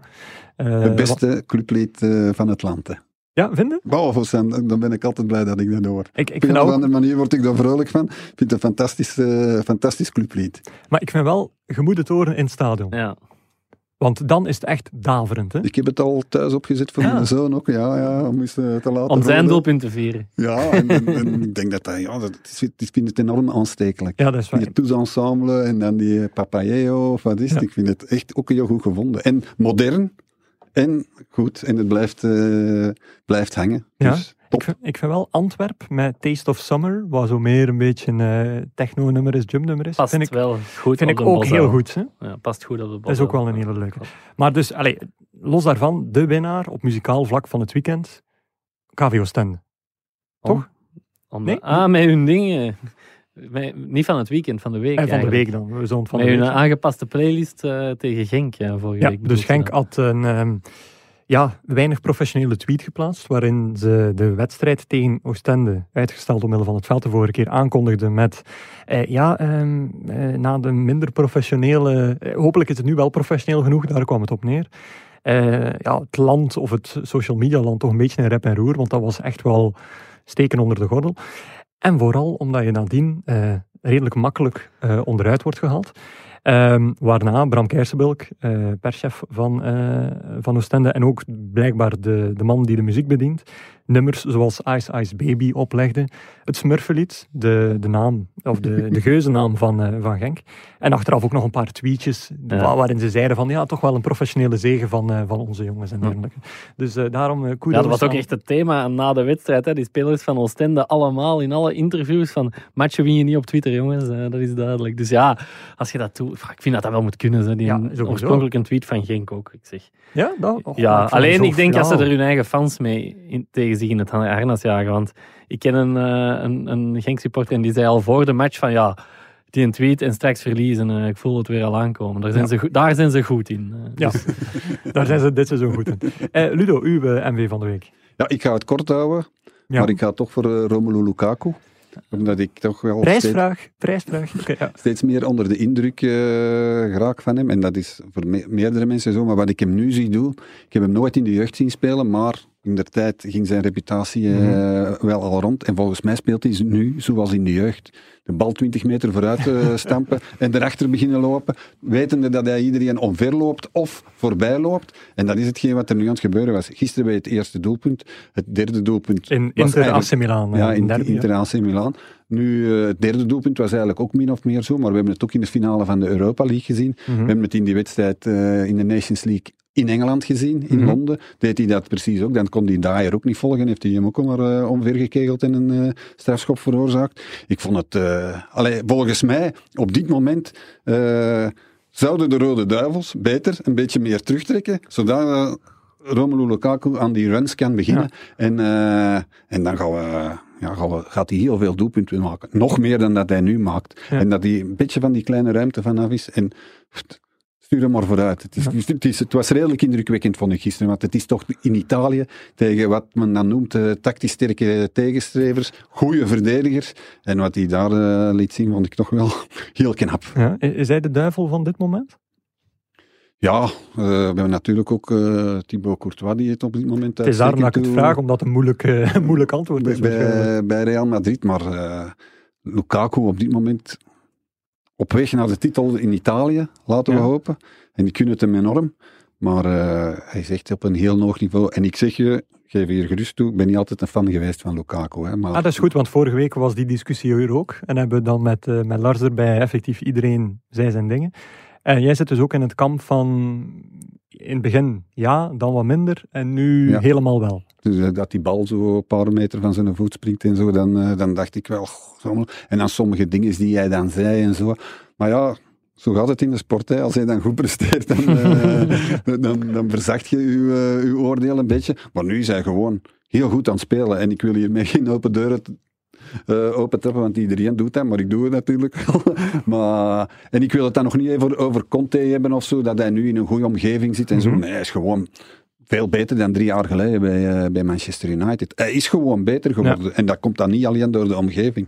Eh, Het wat- beste clublied van het land. hè. Ja, vinden? Behalve Sam, dan ben ik altijd blij dat ik dat hoor. Ik, ik Op een of andere manier word ik daar vrolijk van. Ik vind het een fantastisch, eh, fantastisch clublied. maar ik vind wel, je moet het horen in het stadion. Ja. Want dan is het echt daverend. Hè? Ik heb het al thuis opgezet voor Ja. mijn zoon ook. Ja, ja, om eens eh, te laten Om zijn doelpunt te vieren. Ja, en, en- en [LAUGHS] ik denk dat dat, ja, dat is, ik vind het enorm aanstekelijk. Ja, dat is waar. Die Tous Ensemble en dan die Papayeo, of wat is het? Ja. Ik vind het echt ook heel goed gevonden. En modern. En goed, en het blijft, eh, blijft hangen. Ja. Dus top. Ik vind, ik vind wel Antwerp met Taste of Summer, wat zo meer een beetje een eh, techno-nummer is, jump-nummer is, Past vind ik, wel goed vind op ik de ook Bosel. heel goed. Hè? Ja, past goed op de Dat is ook wel een hele leuke. Maar dus, allee, los daarvan, de winnaar op muzikaal vlak van het weekend, KVO Stende. Toch? Om- Nee? Ah, met hun dingen. Niet van het weekend, van de week. En van de eigenlijk. week dan, van Met de week. aangepaste playlist eh, tegen Genk ja, vorige Ja, week. dus Genk dan. had een ehm, ja, weinig professionele tweet geplaatst, waarin ze de wedstrijd tegen Oostende, uitgesteld omwille van het veld de vorige keer, aankondigden met eh, ja, ehm, eh, na de minder professionele, eh, hopelijk is het nu wel professioneel genoeg, daar kwam het op neer. Eh, ja, het land of het social media land toch een beetje in rep en roer, want dat was echt wel steken onder de gordel. En vooral omdat je nadien eh, redelijk makkelijk eh, onderuit wordt gehaald. Ehm, waarna Bram Kersenbilk, eh perschef van, van Oostende en ook blijkbaar de, de man die de muziek bedient, nummers zoals Ice Ice Baby oplegde. Het Smurfenlied, de, de naam, of de, de geuzennaam van, van Genk. En achteraf ook nog een paar tweetjes Ja. waarin ze zeiden van ja, toch wel een professionele zegen van, eh, van onze jongens en Ja. dergelijke. Dus eh, daarom eh Ja, dat was ook echt het thema na de wedstrijd. Hè. Die spelers van Oostende allemaal in alle interviews van matchen win je niet op Twitter, jongens. Dat is duidelijk. Dus ja, als je dat doet, ik vind dat dat wel moet kunnen. Hè. Die Ja, een oorspronkelijk tweet van Genk ook, ik zeg. Ja, dat, oh, ja, ik alleen ik denk dat ze er hun eigen fans mee in, tegen zich in het harnas jagen. Want ik ken een, een, een Genk-supporter en die zei al voor de match van ja, die een tweet en straks verliezen. eh, ik voel het weer al aankomen. Daar zijn, Ja. ze, goed- daar zijn ze goed in. eh. Ja, [LAUGHS] daar zijn ze dit seizoen goed in. Eh, Ludo, uw MV van de week. Ja, ik ga het kort houden, Ja. maar ik ga toch voor eh, Romelu Lukaku. Omdat ik toch wel steeds, Prijsvraag, prijsvraag. [LAUGHS] Oké, ja. steeds meer onder de indruk eh geraak van hem. En dat is voor me- meerdere mensen zo. Maar wat ik hem nu zie doen, ik heb hem nooit in de jeugd zien spelen, maar in der tijd ging zijn reputatie eh, Mhm. wel al rond. En volgens mij speelt hij nu, zoals in de jeugd, de bal 20 meter vooruit eh, [LAUGHS] stampen en erachter beginnen lopen, wetende dat hij iedereen omver loopt of voorbij loopt. En dat is hetgeen wat er nu aan het gebeuren was. Gisteren bij het eerste doelpunt, het derde doelpunt In Inter AC Milan. eh, ja, in. Inter AC Milan. Nu, het derde doelpunt was eigenlijk ook min of meer zo, maar we hebben het ook in de finale van de Europa League gezien. Mhm. We hebben het in die wedstrijd in de Nations League in Engeland gezien, in Mhm. Londen. Deed hij dat precies ook. Dan kon hij daar ook niet volgen. Heeft hij hem ook maar uh, omvergekegeld en een uh, strafschop veroorzaakt. Ik vond het, uh, allee, volgens mij, op dit moment zouden de Rode Duivels beter een beetje meer terugtrekken, zodat Romelu Lukaku aan die runs kan beginnen. Ja. En, en dan gaan we, ja, gaat hij heel veel doelpunten maken. Nog meer dan dat hij nu maakt. Ja. En dat hij een beetje van die kleine ruimte vanaf is. En stuur hem maar vooruit. Het, is, ja. het, is, het, was redelijk indrukwekkend, vond ik gisteren. Want het is toch in Italië tegen wat men dan noemt uh, tactisch sterke tegenstrevers, goede verdedigers. En wat hij daar uh, liet zien, vond ik toch wel [LAUGHS] heel knap. Ja. Is hij de duivel van dit moment? Ja, uh, we hebben natuurlijk ook uh, Thibaut Courtois die het op dit moment Het is daarom dat ik het vraag, omdat het een moeilijk, uh, [LAUGHS] moeilijk antwoord is. Bij, bij Real Madrid, maar Lukaku op dit moment op weg naar de titel in Italië, laten we ja. hopen. En die kunnen het hem enorm. Maar hij is echt op een heel hoog niveau. En ik zeg je, geef hier gerust toe, ik ben niet altijd een fan geweest van Lukaku. Hè, maar... Ah, dat is goed, want vorige week was die discussie hier ook. En hebben we dan met, uh, met Lars erbij effectief iedereen zei zijn dingen. En jij zit dus ook in het kamp van in het begin ja, dan wat minder en nu ja. helemaal wel. Dus dat die bal zo een paar meter van zijn voet springt en zo, dan, uh, dan dacht ik wel. Goh, en dan sommige dingen die jij dan zei en zo. Maar ja, zo gaat het in de sport. Hè. Als hij dan goed presteert, dan, [LAUGHS] uh, dan, dan verzacht je uw, uw oordeel een beetje. Maar nu is hij gewoon heel goed aan het spelen. En ik wil hiermee geen open deuren uh, open trappen, want iedereen doet dat, maar ik doe het natuurlijk wel. [LAUGHS] maar, en ik wil het dan nog niet even over Conte hebben of zo, dat hij nu in een goede omgeving zit en zo. Nee, hij is gewoon veel beter dan drie jaar geleden bij, uh, bij Manchester United. Hij is gewoon beter geworden. Ja. En dat komt dan niet alleen door de omgeving.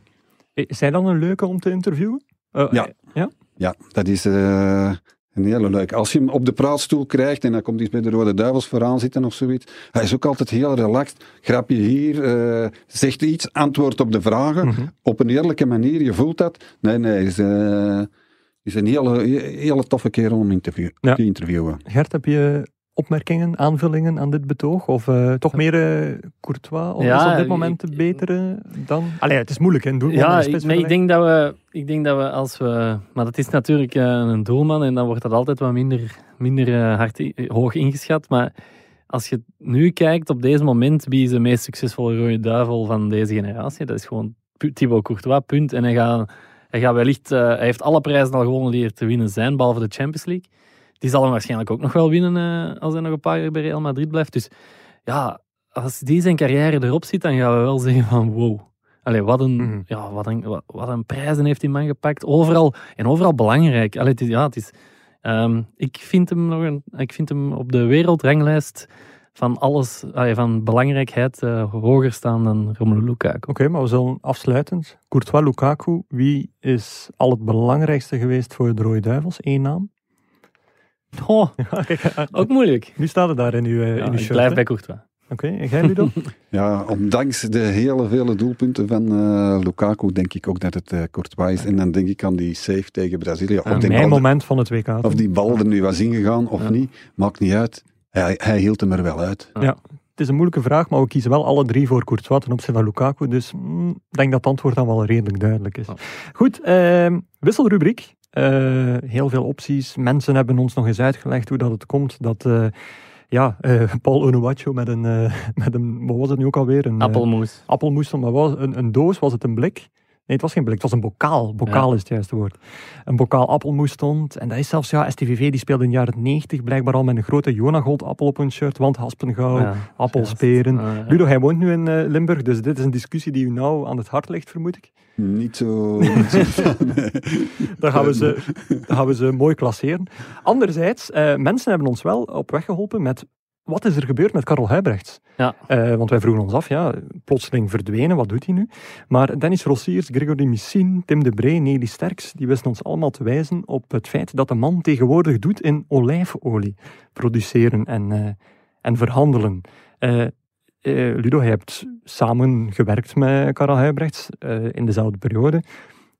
Is hij dan een leuke om te interviewen? Uh, ja. ja. Ja, dat is uh, een hele leuke. Als je hem op de praatstoel krijgt en dan komt hij bij de Rode Duivels vooraan zitten of zoiets. Hij is ook altijd heel relaxed. Grapje hier, uh, zegt iets, antwoord op de vragen. Mm-hmm. Op een eerlijke manier, je voelt dat. Nee, nee, is, uh, is een hele, hele toffe kerel om interview, ja. te interviewen. Gert, heb je opmerkingen, aanvullingen aan dit betoog? Of uh, toch meer uh, Courtois? Of ja, is op dit moment de betere dan... Allee, het is moeilijk, hè? Doelman ja, ik, nee, ik denk dat we... Ik denk dat we als we... Maar dat is natuurlijk uh, een doelman en dan wordt dat altijd wat minder, minder hard, hoog ingeschat. Maar als je nu kijkt op deze moment, wie is de meest succesvolle rode duivel van deze generatie? Dat is gewoon Thibaut Courtois, punt. En hij gaat, hij gaat wellicht... hij heeft alle prijzen al gewonnen die er te winnen zijn, behalve de Champions League. Die zal hem waarschijnlijk ook nog wel winnen uh, als hij nog een paar jaar bij Real Madrid blijft. Dus ja, als die zijn carrière erop zit, dan gaan we wel zeggen van wow. Allee, wat een, mm-hmm. ja, wat een, wat, wat, een prijzen heeft die man gepakt. Overal, en overal belangrijk. Allee, het is, ja, het is, um, ik, vind hem nog een, ik vind hem op de wereldranglijst van alles, allee, van belangrijkheid uh, hoger staan dan Romelu Lukaku. Oké, okay, maar we zullen afsluitend. Courtois Lukaku, wie is al het belangrijkste geweest voor de Rode Duivels? Eén naam? Oh, [LAUGHS] ook moeilijk. Nu staat het daar in uw, uh, ja, in uw ik shirt. blijf bij Courtois. Oké, okay, en jij Ludo? [LAUGHS] ja, ondanks de hele vele doelpunten van uh, Lukaku denk ik ook dat het uh, Courtois is. En dan denk ik aan die save tegen Brazilië. Of mijn moment van het WK. Of die bal er nu was ingegaan of ja. niet, maakt niet uit. Hij, hij hield hem er wel uit. Ja. Het is een moeilijke vraag, maar we kiezen wel alle drie voor Courtois ten opzichte van Lukaku. Dus ik mm, denk dat het antwoord dan wel redelijk duidelijk is. Goed, uh, wisselrubriek. Uh, heel veel opties. Mensen hebben ons nog eens uitgelegd hoe dat het komt dat uh, ja, uh, [LAUGHS] Paul Onuachu met een, [LAUGHS] met een, wat was het nu ook alweer? Een, appelmoes. appelmoes, maar was een, een doos, was het een blik? Nee, het was geen blik, het was een bokaal. Bokaal ja. is het juiste woord. Een bokaal appelmoes stond. En dat is zelfs, ja, STVV die speelde in de jaren 90 blijkbaar al met een grote Jonagold appel op hun shirt. Want haspengouw, ja, appelsperen. Ja, ja. Ludo, hij woont nu in uh, Limburg, dus dit is een discussie die u nou aan het hart ligt, vermoed ik. Niet zo. [LAUGHS] Niet zo nee. dan, gaan we ze, dan gaan we ze mooi klasseren. Anderzijds, uh, mensen hebben ons wel op weg geholpen met wat is er gebeurd met Karel Huibrechts? Ja. Uh, want wij vroegen ons af, ja, plotseling verdwenen, wat doet hij nu? Maar Dennis Rossiers, Gregory Missin, Tim de Bree, Nelly Sterks, die wisten ons allemaal te wijzen op het feit dat de man tegenwoordig doet in olijfolie produceren en, uh, en verhandelen. Uh, Ludo, hij hebt samen gewerkt met Karel Huibrechts in dezelfde periode.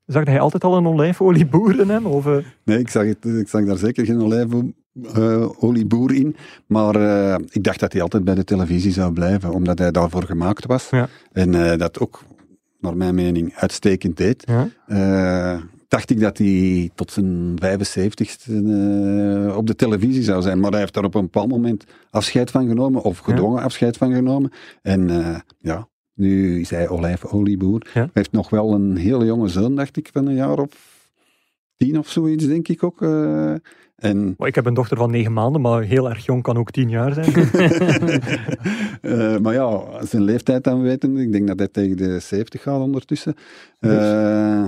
Zag hij altijd al een olijfolieboer in hem? Of, Nee, ik zag, het, ik zag daar zeker geen olijfolie uh, olieboer in. Maar uh, ik dacht dat hij altijd bij de televisie zou blijven, omdat hij daarvoor gemaakt was. Ja. En uh, dat ook, naar mijn mening, uitstekend deed. Ja. dacht ik dat hij tot zijn 75ste uh, op de televisie zou zijn. Maar hij heeft daar op een bepaald moment afscheid van genomen, of gedwongen afscheid van genomen. En ja, nu is hij olijfolieboer. Hij heeft nog wel een hele jonge zoon, dacht ik, van een jaar of tien of zoiets, denk ik ook. En... ik heb een dochter van negen maanden, maar heel erg jong kan ook tien jaar zijn. uh, [LAUGHS] [LAUGHS] maar ja, zijn leeftijd dan weten, ik denk dat hij tegen de 70 gaat ondertussen. Uh,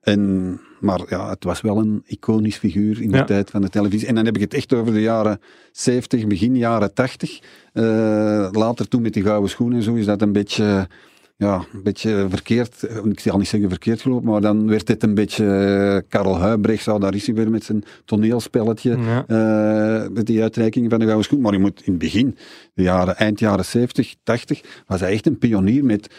en, maar ja, het was wel een iconisch figuur in de tijd van de televisie. En dan heb ik het echt over de jaren 70, begin jaren 80. Uh, later toen met die gouden schoenen en zo is dat een beetje ja, een beetje verkeerd, ik zal niet zeggen verkeerd gelopen, maar dan werd het een beetje uh, Karel Huibrecht, zou daar is hij weer met zijn toneelspelletje, uh, met die uitreiking van de Gouden Schoen. Maar je moet in het begin, de jaren, eind jaren 70, 80, was hij echt een pionier met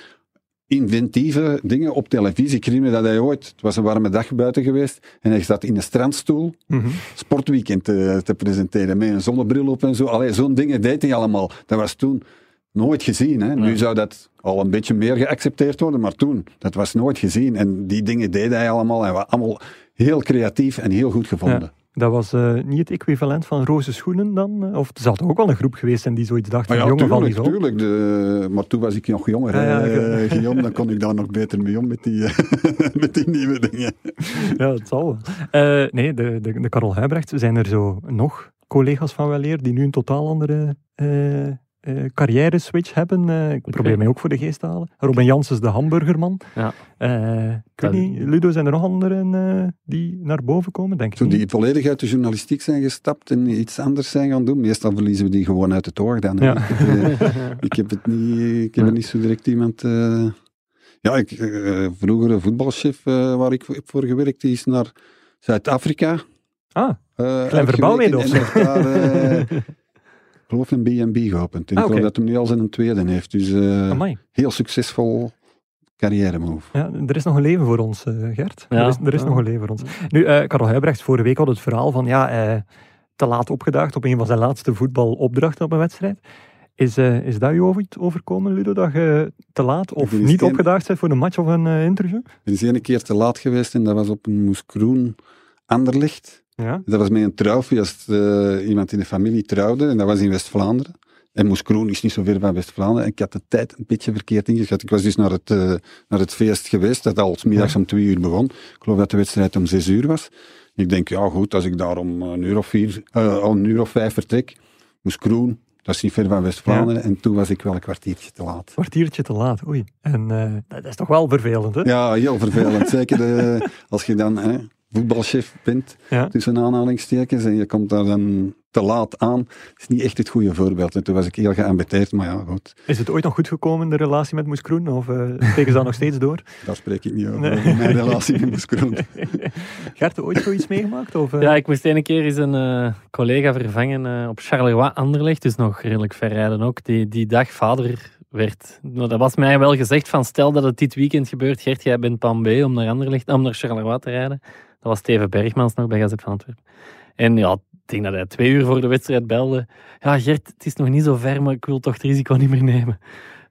inventieve dingen op televisie. Ik herinner dat hij ooit, het was een warme dag buiten geweest, en hij zat in een strandstoel mm sportweekend te, te, presenteren, met een zonnebril op en zo. Allee, zo'n dingen deed hij allemaal. Dat was toen nooit gezien. Hè. Nu zou dat al een beetje meer geaccepteerd worden, maar toen, dat was nooit gezien. En die dingen deed hij allemaal. Hij was allemaal heel creatief en heel goed gevonden. Dat was uh, niet het equivalent van roze schoenen dan? Of er zou ook wel een groep geweest zijn die zoiets dacht van ja, jongen tuurlijk, van tuurlijk. De, maar toen was ik nog jonger. Ja, ja, Guillaume, dan kon ik daar nog beter mee om met die, [LAUGHS] met die nieuwe dingen. Ja, het zal wel. Uh, nee, de, de, de Karel Huibrecht, zijn er zo nog collega's van Weleer die nu een totaal andere uh, uh, carrière switch hebben. Uh, ik probeer mij ook voor de geest te halen. Robin Janssens, de hamburgerman. Ja. Uh, ik weet niet, Ludo, zijn er nog anderen die naar boven komen? Denk Toen die volledig uit de journalistiek zijn gestapt en iets anders zijn gaan doen, meestal verliezen we die gewoon uit het oog dan. Ja. Ik, ik, heb het niet, ik heb ja. niet zo direct iemand... ja, ik, vroeger een voetbalchef waar ik voor gewerkt, die is naar Zuid-Afrika. Ah, klein verbouwing of zo [LAUGHS] geloof een B&B geopend. En ah, ik geloof dat hij nu al zijn tweede heeft. Dus uh, heel succesvol carrière move. Ja, er is nog een leven voor ons, uh, Gert. Ja. Er is, er is nog een leven voor ons. Nu, uh, Karel Huibrecht, vorige week had het verhaal van ja, te laat opgedaagd op een van zijn laatste voetbalopdrachten op een wedstrijd. Is, is dat je ooit overkomen, Ludo, dat je te laat of niet een... opgedaagd bent voor een match of een interview? Er is één keer te laat geweest en dat was op een Moeskroen Anderlicht. Ja? Dat was met een trouwfeest. Uh, iemand in de familie trouwde en dat was in West-Vlaanderen. En Moeskroen is niet zo ver van West-Vlaanderen. En ik had de tijd een beetje verkeerd ingeschat. Ik was dus naar het, uh, naar het feest geweest, dat al middags om twee uur begon. Ik geloof dat de wedstrijd om zes uur was. Ik denk, ja goed, als ik daar om een uur of, vier, uh, een uur of vijf vertrek, Moeskroen, dat is niet ver van West-Vlaanderen. En toen was ik wel een kwartiertje te laat. Kwartiertje te laat, oei. En uh, dat is toch wel vervelend, hè? Ja, heel vervelend. [LAUGHS] Zeker als je dan voetbalchef bent, ja. tussen aanhalingstekens, en je komt daar dan te laat aan, is niet echt het goede voorbeeld. En toen was ik heel geambiteerd, maar ja, goed. Is het ooit nog goed gekomen, de relatie met Moes Kroen, of uh, steken ze dat [LAUGHS] nog steeds door? Daar spreek ik niet over, mijn relatie met Moes Kroen. [LAUGHS] Gert, ooit zoiets meegemaakt? Of, uh... Ja, ik moest een keer eens een uh, collega vervangen op Charleroi Anderlecht, dus nog redelijk ver rijden ook, die die dag vader werd. Nou, dat was mij wel gezegd van stel dat het dit weekend gebeurt, Gert, jij bent pan B om naar, Anderlecht, om naar Charleroi te rijden. Was Steven Bergmans nog bij Gazet van Antwerpen. En ja, ik denk dat hij twee uur voor de wedstrijd belde. Ja, Gert, het is nog niet zo ver, maar ik wil toch het risico niet meer nemen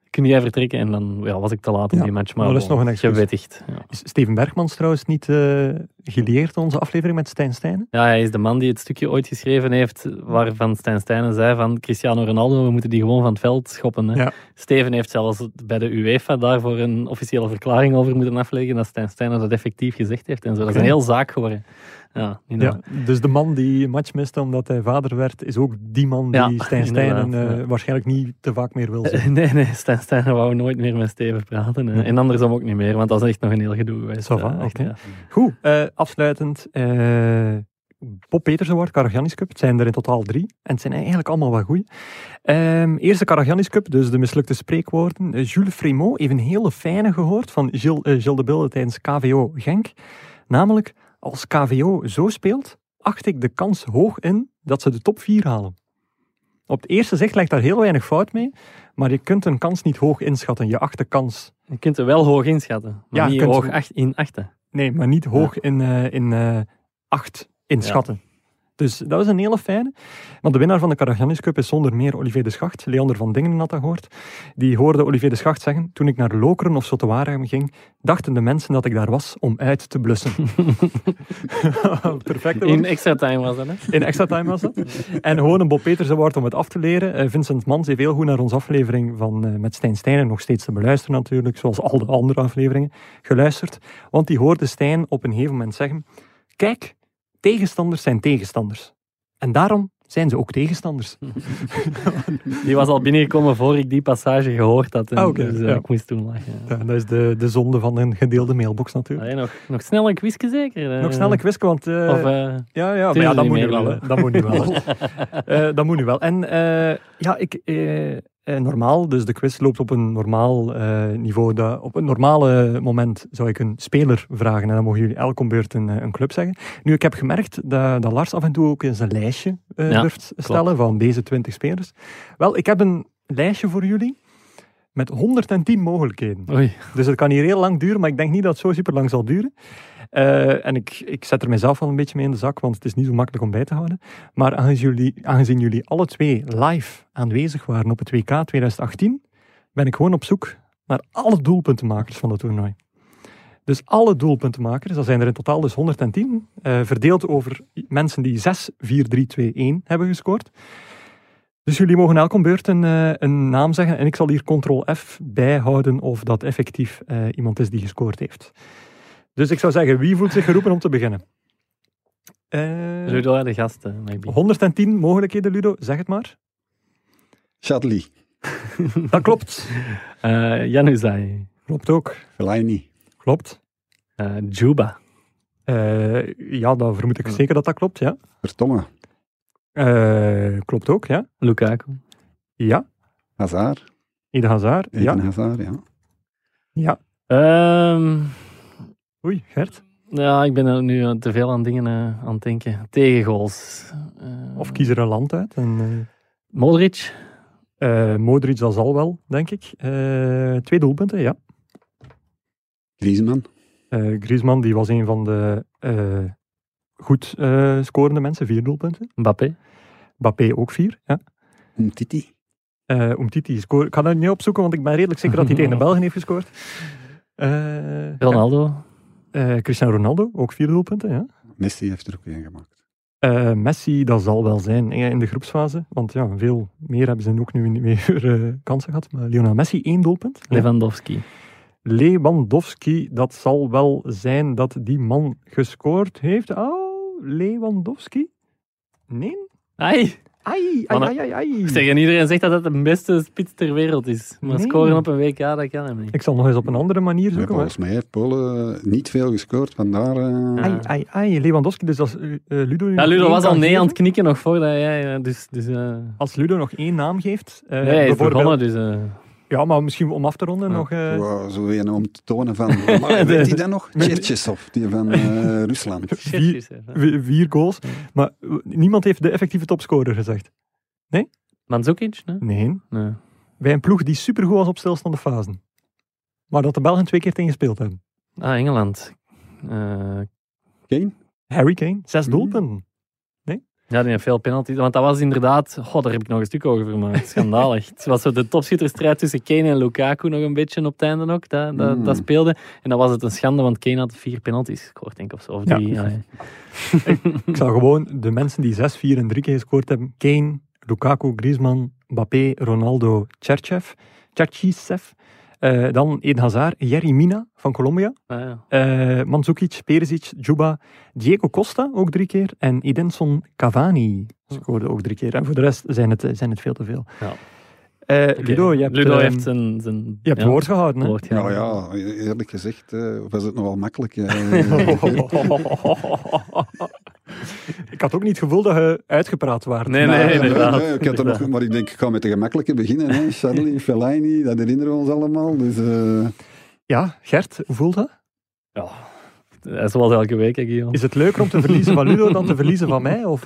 kun jij vertrekken? En dan ja, was ik te laat in die match. Maar dat is nog een gewettigd. Ja. Is Steven Bergmans trouwens niet uh, geleerd, onze aflevering met Stijn Stijnen? Ja, hij is de man die het stukje ooit geschreven heeft, waarvan Stijn Stijnen zei van Cristiano Ronaldo, we moeten die gewoon van het veld schoppen. Hè. Steven heeft zelfs bij de UEFA daarvoor een officiële verklaring over moeten afleggen, dat Stijn Stijnen dat effectief gezegd heeft. En zo. Dat is een heel zaak geworden. Ja, ja, dus de man die een match miste omdat hij vader werd, is ook die man die ja, Stijn Stijnen uh, waarschijnlijk niet te vaak meer wil zien. [LAUGHS] nee, nee, Stijn Stijnen wou nooit meer met Steven praten. En andersom ook niet meer, want dat is echt nog een heel gedoe geweest. Uh, okay. Goed, afsluitend. Bob Peters Award, Karagiannis Cup. Het zijn er in totaal drie. En het zijn eigenlijk allemaal wel goed. Um, eerste Karagiannis Cup, dus de mislukte spreekwoorden. Jules Frémaux heeft een hele fijne gehoord van Gilles, Gilles de Bilde tijdens KVO Genk. Namelijk, als KVO zo speelt, acht ik de kans hoog in dat ze de top 4 halen. Op het eerste zicht lijkt daar heel weinig fout mee, maar je kunt een kans niet hoog inschatten. Je acht de kans. Je kunt er wel hoog inschatten, maar ja, niet hoog acht, in achten. Nee, maar niet hoog in, uh, in uh, acht inschatten. Dus dat was een hele fijne. Want de winnaar van de Karagiannis Cup is zonder meer Olivier de Schacht. Leander van Dingen had dat gehoord. Die hoorde Olivier de Schacht zeggen, toen ik naar Lokeren of Zotewaregem ging, dachten de mensen dat ik daar was om uit te blussen. [LAUGHS] Perfect. In extra time was dat, hè? In extra time was dat. En gewoon een Bob Peters Award om het af te leren. Uh, Vincent Mans heeft heel goed naar onze aflevering van, uh, met Stijn Stijn, nog steeds te beluisteren natuurlijk, zoals al de andere afleveringen, geluisterd. Want die hoorde Stijn op een gegeven moment zeggen, kijk, tegenstanders zijn tegenstanders. En daarom zijn ze ook tegenstanders. [LAUGHS] Die was al binnengekomen voor ik die passage gehoord had. En Ah, dus, ja. ik moest toen lachen. Ja, dat is de, de zonde van een gedeelde mailbox natuurlijk. Allee, nog, nog snel een quizje zeker? eh? Nog snel een quizje, want... eh, Of, eh, ja, ja, maar ja, dat moet nu wel. Dat moet nu wel. Eh, dat moet nu wel. En eh, ja, ik... eh, normaal, dus de quiz loopt op een normaal eh, niveau. Dat, op een normale moment zou ik een speler vragen en dan mogen jullie elk om beurt een, eh, een club zeggen. Nu, ik heb gemerkt dat, dat Lars af en toe ook eens een lijstje eh, Ja, durft stellen van deze 20 spelers. Wel, ik heb een lijstje voor jullie met 110 mogelijkheden. Oei. Dus het kan hier heel lang duren, maar ik denk niet dat het zo super lang zal duren. Eh, en ik, ik zet er mezelf al een beetje mee in de zak, want het is niet zo makkelijk om bij te houden. Maar aangezien jullie, aangezien jullie alle twee live aanwezig waren op het WK 2018, ben ik gewoon op zoek naar alle doelpuntenmakers van het toernooi. Dus alle doelpuntenmakers, dat zijn er in totaal dus 110, eh, verdeeld over mensen die 6, 4, 3, 2, 1 hebben gescoord. Dus jullie mogen elk beurt een, eh, een naam zeggen en ik zal hier ctrl-f bijhouden of dat effectief iemand is die gescoord heeft. Dus ik zou zeggen, wie voelt zich geroepen om te beginnen? Eh, Ludo, de gasten. maybe. 110 mogelijkheden, Ludo, zeg het maar. Chadli, [LAUGHS] Dat klopt. Eh, Januzaj. Klopt ook. Fellaini, Klopt. Eh, Juba. Eh, ja, dan vermoed ik zeker dat dat klopt, ja. Vertongen, Eh, klopt ook, ja. Lukaku. Ja. Hazard, Eden Hazard, Eden ja. Hazard, ja. Ja. Ehm, Oei, Gert. ja, ik ben er nu eh, te veel aan dingen eh, aan het denken. Tegengoals. Eh, Of kies er een land uit. En, Modric. Modric, dat zal wel, denk ik. Eh, twee doelpunten, ja. Griezmann, Eh Griezmann, die was een van de eh, goed eh, scorende mensen, vier doelpunten. Mbappé. Bappé ook vier, ja. Umtiti, Eh Umtiti scoort. Ik ga dat niet opzoeken, want ik ben redelijk zeker dat hij [LAUGHS] tegen de Belgen heeft gescoord. Eh, Ronaldo. Eh, Cristiano Ronaldo, ook vier doelpunten, ja. Messi heeft er ook één gemaakt. Eh, Messi, dat zal wel zijn in de groepsfase. Want ja, veel meer hebben ze ook nu niet meer [LAUGHS] eh, kansen gehad. Maar Lionel Messi, één doelpunt. Ja. Lewandowski. Lewandowski, dat zal wel zijn dat die man gescoord heeft. Oh, Lewandowski? Nee? Ai. Ai, ai, ai, ai, ai. Zeg, en iedereen zegt dat het de beste spits ter wereld is. Maar Nee. scoren op een WK, dat kan hem niet. Ik zal nog eens op een andere manier zoeken. volgens mij heeft Polen niet veel gescoord, vandaar... eh, Ai, ai, ai, Lewandowski. Dus als eh, eh, Ludo Ja, Ludo was al nee geven- aan het knikken nog voordat jij... eh, Dus, dus, eh, Als Ludo nog één naam geeft. eh, nee, hij is bijvoorbeeld- begonnen, dus... Ja, maar misschien om af te ronden Ja. nog... eh, Wow, zo een om te tonen van... [LAUGHS] Maar weet je dat nog? Tjertjesov, die van eh, [LAUGHS] Rusland. shitjes, hè. vi- vier goals. Maar niemand heeft de effectieve topscorer gezegd. Mandzukic? Nee? Nee. nee. Bij een ploeg die supergoed was op stilstaande fasen. Maar dat de Belgen twee keer tegen gespeeld hebben. Ah, Engeland. Eh, Kane? Harry Kane, zes Mm. doelpunten. Ja, die heeft veel penalties. Want dat was inderdaad... God, daar heb ik nog een stuk over gemaakt. [LAUGHS] Schandalig. het was zo de topschitterstrijd tussen Kane en Lukaku nog een beetje op het einde ook. Dat, dat, Mm. dat speelde. En dan was het een schande, want Kane had vier penalties gescoord, denk ik. Of, zo. of Ja. drie. allee. Ik zou gewoon de mensen die zes, vier en drie keer gescoord hebben. Kane, Lukaku, Griezmann, Mbappé, Ronaldo, Cherchev, Cherchisev. Eh, dan Eden Hazard, Jerry Mina van Colombia. Ah, ja. eh Mandzukic, Perisic, Juba, Diego Costa ook drie keer. En Edinson Cavani scoorde ook drie keer. En voor de rest zijn het, zijn het veel te veel. Ja. Eh, Oké. Ludo, je hebt, Ludo ehm, heeft zijn... zijn je hebt ja, woord gehouden. Hè? woord Nou ja, eerlijk gezegd eh, was het nogal makkelijk. eh. [LAUGHS] ik had ook niet het gevoel dat je uitgepraat waart. Nee, Maar- nee, inderdaad. ik had er nog, maar ik denk, ik ga met de gemakkelijke beginnen. Hè. Charlie, [LAUGHS] Fellaini, dat herinneren we ons allemaal. Dus, eh, Ja, Gert, hoe voelt dat? Ja. Eh, Zoals elke week, hè, Guillaume. Is het leuker om te verliezen van Ludo dan te [LAUGHS] verliezen van mij? Of,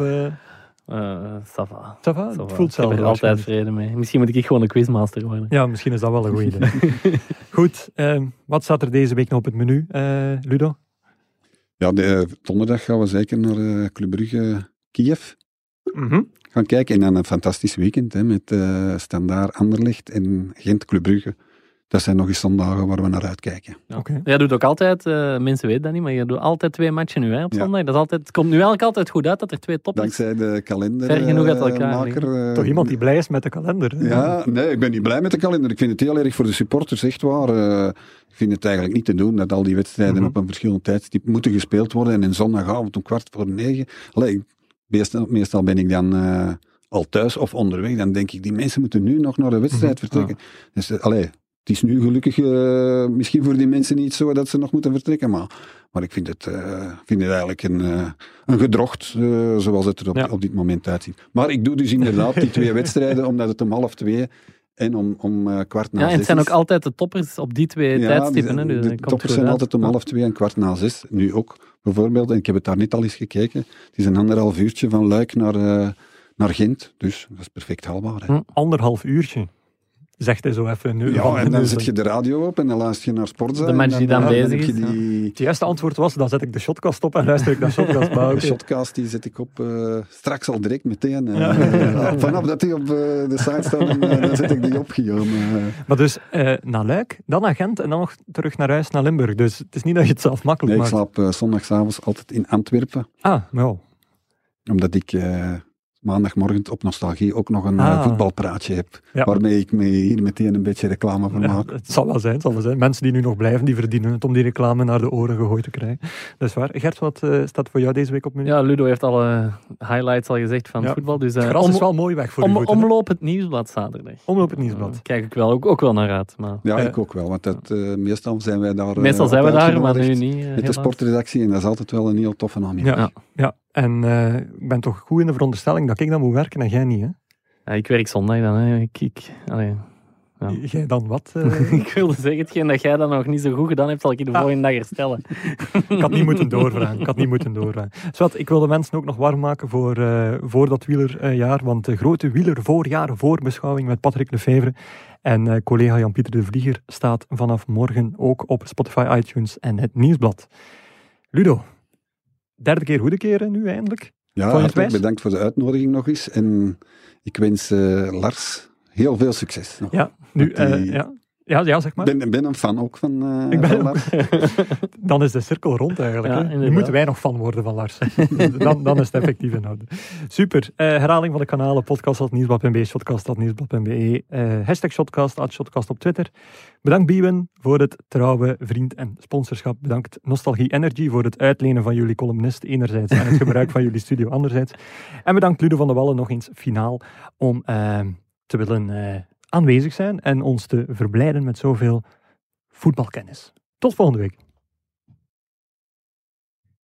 eh Eh, ça va. ça va? Ça va. Het voelt Ik heb zelf er altijd vrede mee. Misschien moet ik gewoon een quizmaster worden. Ja, misschien is dat wel een goed idee. [LAUGHS] Goed, ehm, wat staat er deze week nog op het menu, eh, Ludo? ja, de, eh, donderdag gaan we zeker naar eh Club Brugge Kiev Mhm. gaan kijken. En dan een fantastisch weekend hè, met uh, Standaard Anderlecht en Gent Club Brugge. Dat zijn nog eens zondagen waar we naar uitkijken. Ja. Okay. Jij doet ook altijd, uh, mensen weten dat niet, maar je doet altijd twee matchen nu hè, op zondag. Ja. Dat is altijd, het komt nu eigenlijk altijd goed uit dat er twee top Dankzij de kalender. Ver genoeg uit elkaar. Maker, Toch iemand die blij is met de kalender. Hè? Ja, nee, ik ben niet blij met de kalender. Ik vind het heel erg voor de supporters, echt waar. Uh, ik vind het eigenlijk niet te doen dat al die wedstrijden mm -hmm. op een verschillend tijdstip moeten gespeeld worden. En een zondagavond om kwart voor negen. Allee, meestal, meestal ben ik dan uh, al thuis of onderweg. Dan denk ik, die mensen moeten nu nog naar de wedstrijd -hmm. vertrekken. Ja. Dus, allee, het is nu gelukkig uh, misschien voor die mensen niet zo dat ze nog moeten vertrekken, maar, maar ik vind het, uh, vind het eigenlijk een, uh, een gedrocht, zoals het er op, ja. op, dit moment uitziet. Maar ik doe dus inderdaad die twee [LAUGHS] wedstrijden, omdat het om half twee en om, om kwart na ja, zes en het zijn is. ook altijd de toppers op die twee ja, tijdstippen. Hè, de, dus de toppers zijn altijd om half twee en kwart na zes, nu ook bijvoorbeeld. En ik heb het daar net al eens gekeken. Het is een anderhalf uurtje van Luik naar, naar Gent, dus dat is perfect haalbaar. Hè. Hm, anderhalf uurtje zegt hij zo even. Nu, ja, en dan zet je de radio op en dan luister je naar Sportza. De match die dan, dan bezig is. Die... Het juiste antwoord was, dan zet ik de shotcast op en luister ik naar shotcast. [LAUGHS] Maar okay. De shotcast die zet ik op uh, straks al direct meteen. Uh, ja. [LAUGHS] Ja, vanaf dat die op uh, de site staat, dan, dan zet ik die op, Guillaume. Maar dus naar Luik, dan naar Gent en dan nog terug naar huis naar Limburg. Dus het is niet dat je het zelf makkelijk nee, maakt. ik slaap zondagavond altijd in Antwerpen. Ah, ja. Omdat ik maandagmorgen op Nostalgie ook nog een ah. voetbalpraatje heb. Ja. Waarmee ik me hier meteen een beetje reclame van maak. Ja, het zal wel zijn, het zal wel zijn. Mensen die nu nog blijven, die verdienen het om die reclame naar de oren gegooid te krijgen. Dat is waar. Gert, wat uh, staat voor jou deze week op menu? Ja, Ludo heeft alle highlights al gezegd van ja. voetbal. Dus, uh, het gras om, is wel mooi weg voor om, voeten. Omloop het nieuwsblad zaterdag. Omloop het nieuwsblad. Uh, kijk ik wel, ook, ook wel naar uit. Maar, ja, ik ook wel. Want dat, meestal zijn wij daar Meestal zijn we daar, maar nu niet. met de sportredactie en dat is altijd wel een heel toffe namiddag. Ja, ja. En uh, ik ben toch goed in de veronderstelling dat ik dan moet werken en jij niet, hè? Ja, ik werk zondag dan, hè. Ik, ik, allee, ja. Jij dan wat? Uh... [LAUGHS] ik wilde zeggen, hetgeen dat jij dan nog niet zo goed gedaan hebt, zal ik je de ah. volgende dag herstellen. [LAUGHS] ik had niet moeten doorvragen. Ik had niet moeten doorvragen. Zwat, ik wil de mensen ook nog warm maken voor, uh, voor dat wielerjaar, want de grote wielervoorjaar voorbeschouwing met Patrick Lefevre en collega Jan-Pieter de Vlieger staat vanaf morgen ook op Spotify, iTunes en het Nieuwsblad. Ludo, derde keer goede keren nu eindelijk. Ja, hartelijk bedankt voor de uitnodiging nog eens. En ik wens uh, Lars heel veel succes. Nog. Ja, nu, uh, ja. Ja, ja, zeg maar. Ik ben, ben een fan ook van, uh, ik ben van Lars. [LAUGHS] dan is de cirkel rond eigenlijk. Ja, nu moeten wij nog fan worden van Lars. [LAUGHS] dan, dan is het effectief in orde. Super. Uh, herhaling van de kanalen podcast.nieuwsblad.be, shotcast.nieuwsblad.be, uh, hashtag shotcast, shotcast op Twitter. Bedankt Biewen voor het trouwe vriend en sponsorschap. Bedankt Nostalgie Energy voor het uitlenen van jullie columnist enerzijds en het gebruik van jullie studio anderzijds. En bedankt Ludo van der Wallen nog eens finaal om te willen aanwezig zijn en ons te verblijden met zoveel voetbalkennis. Tot volgende week.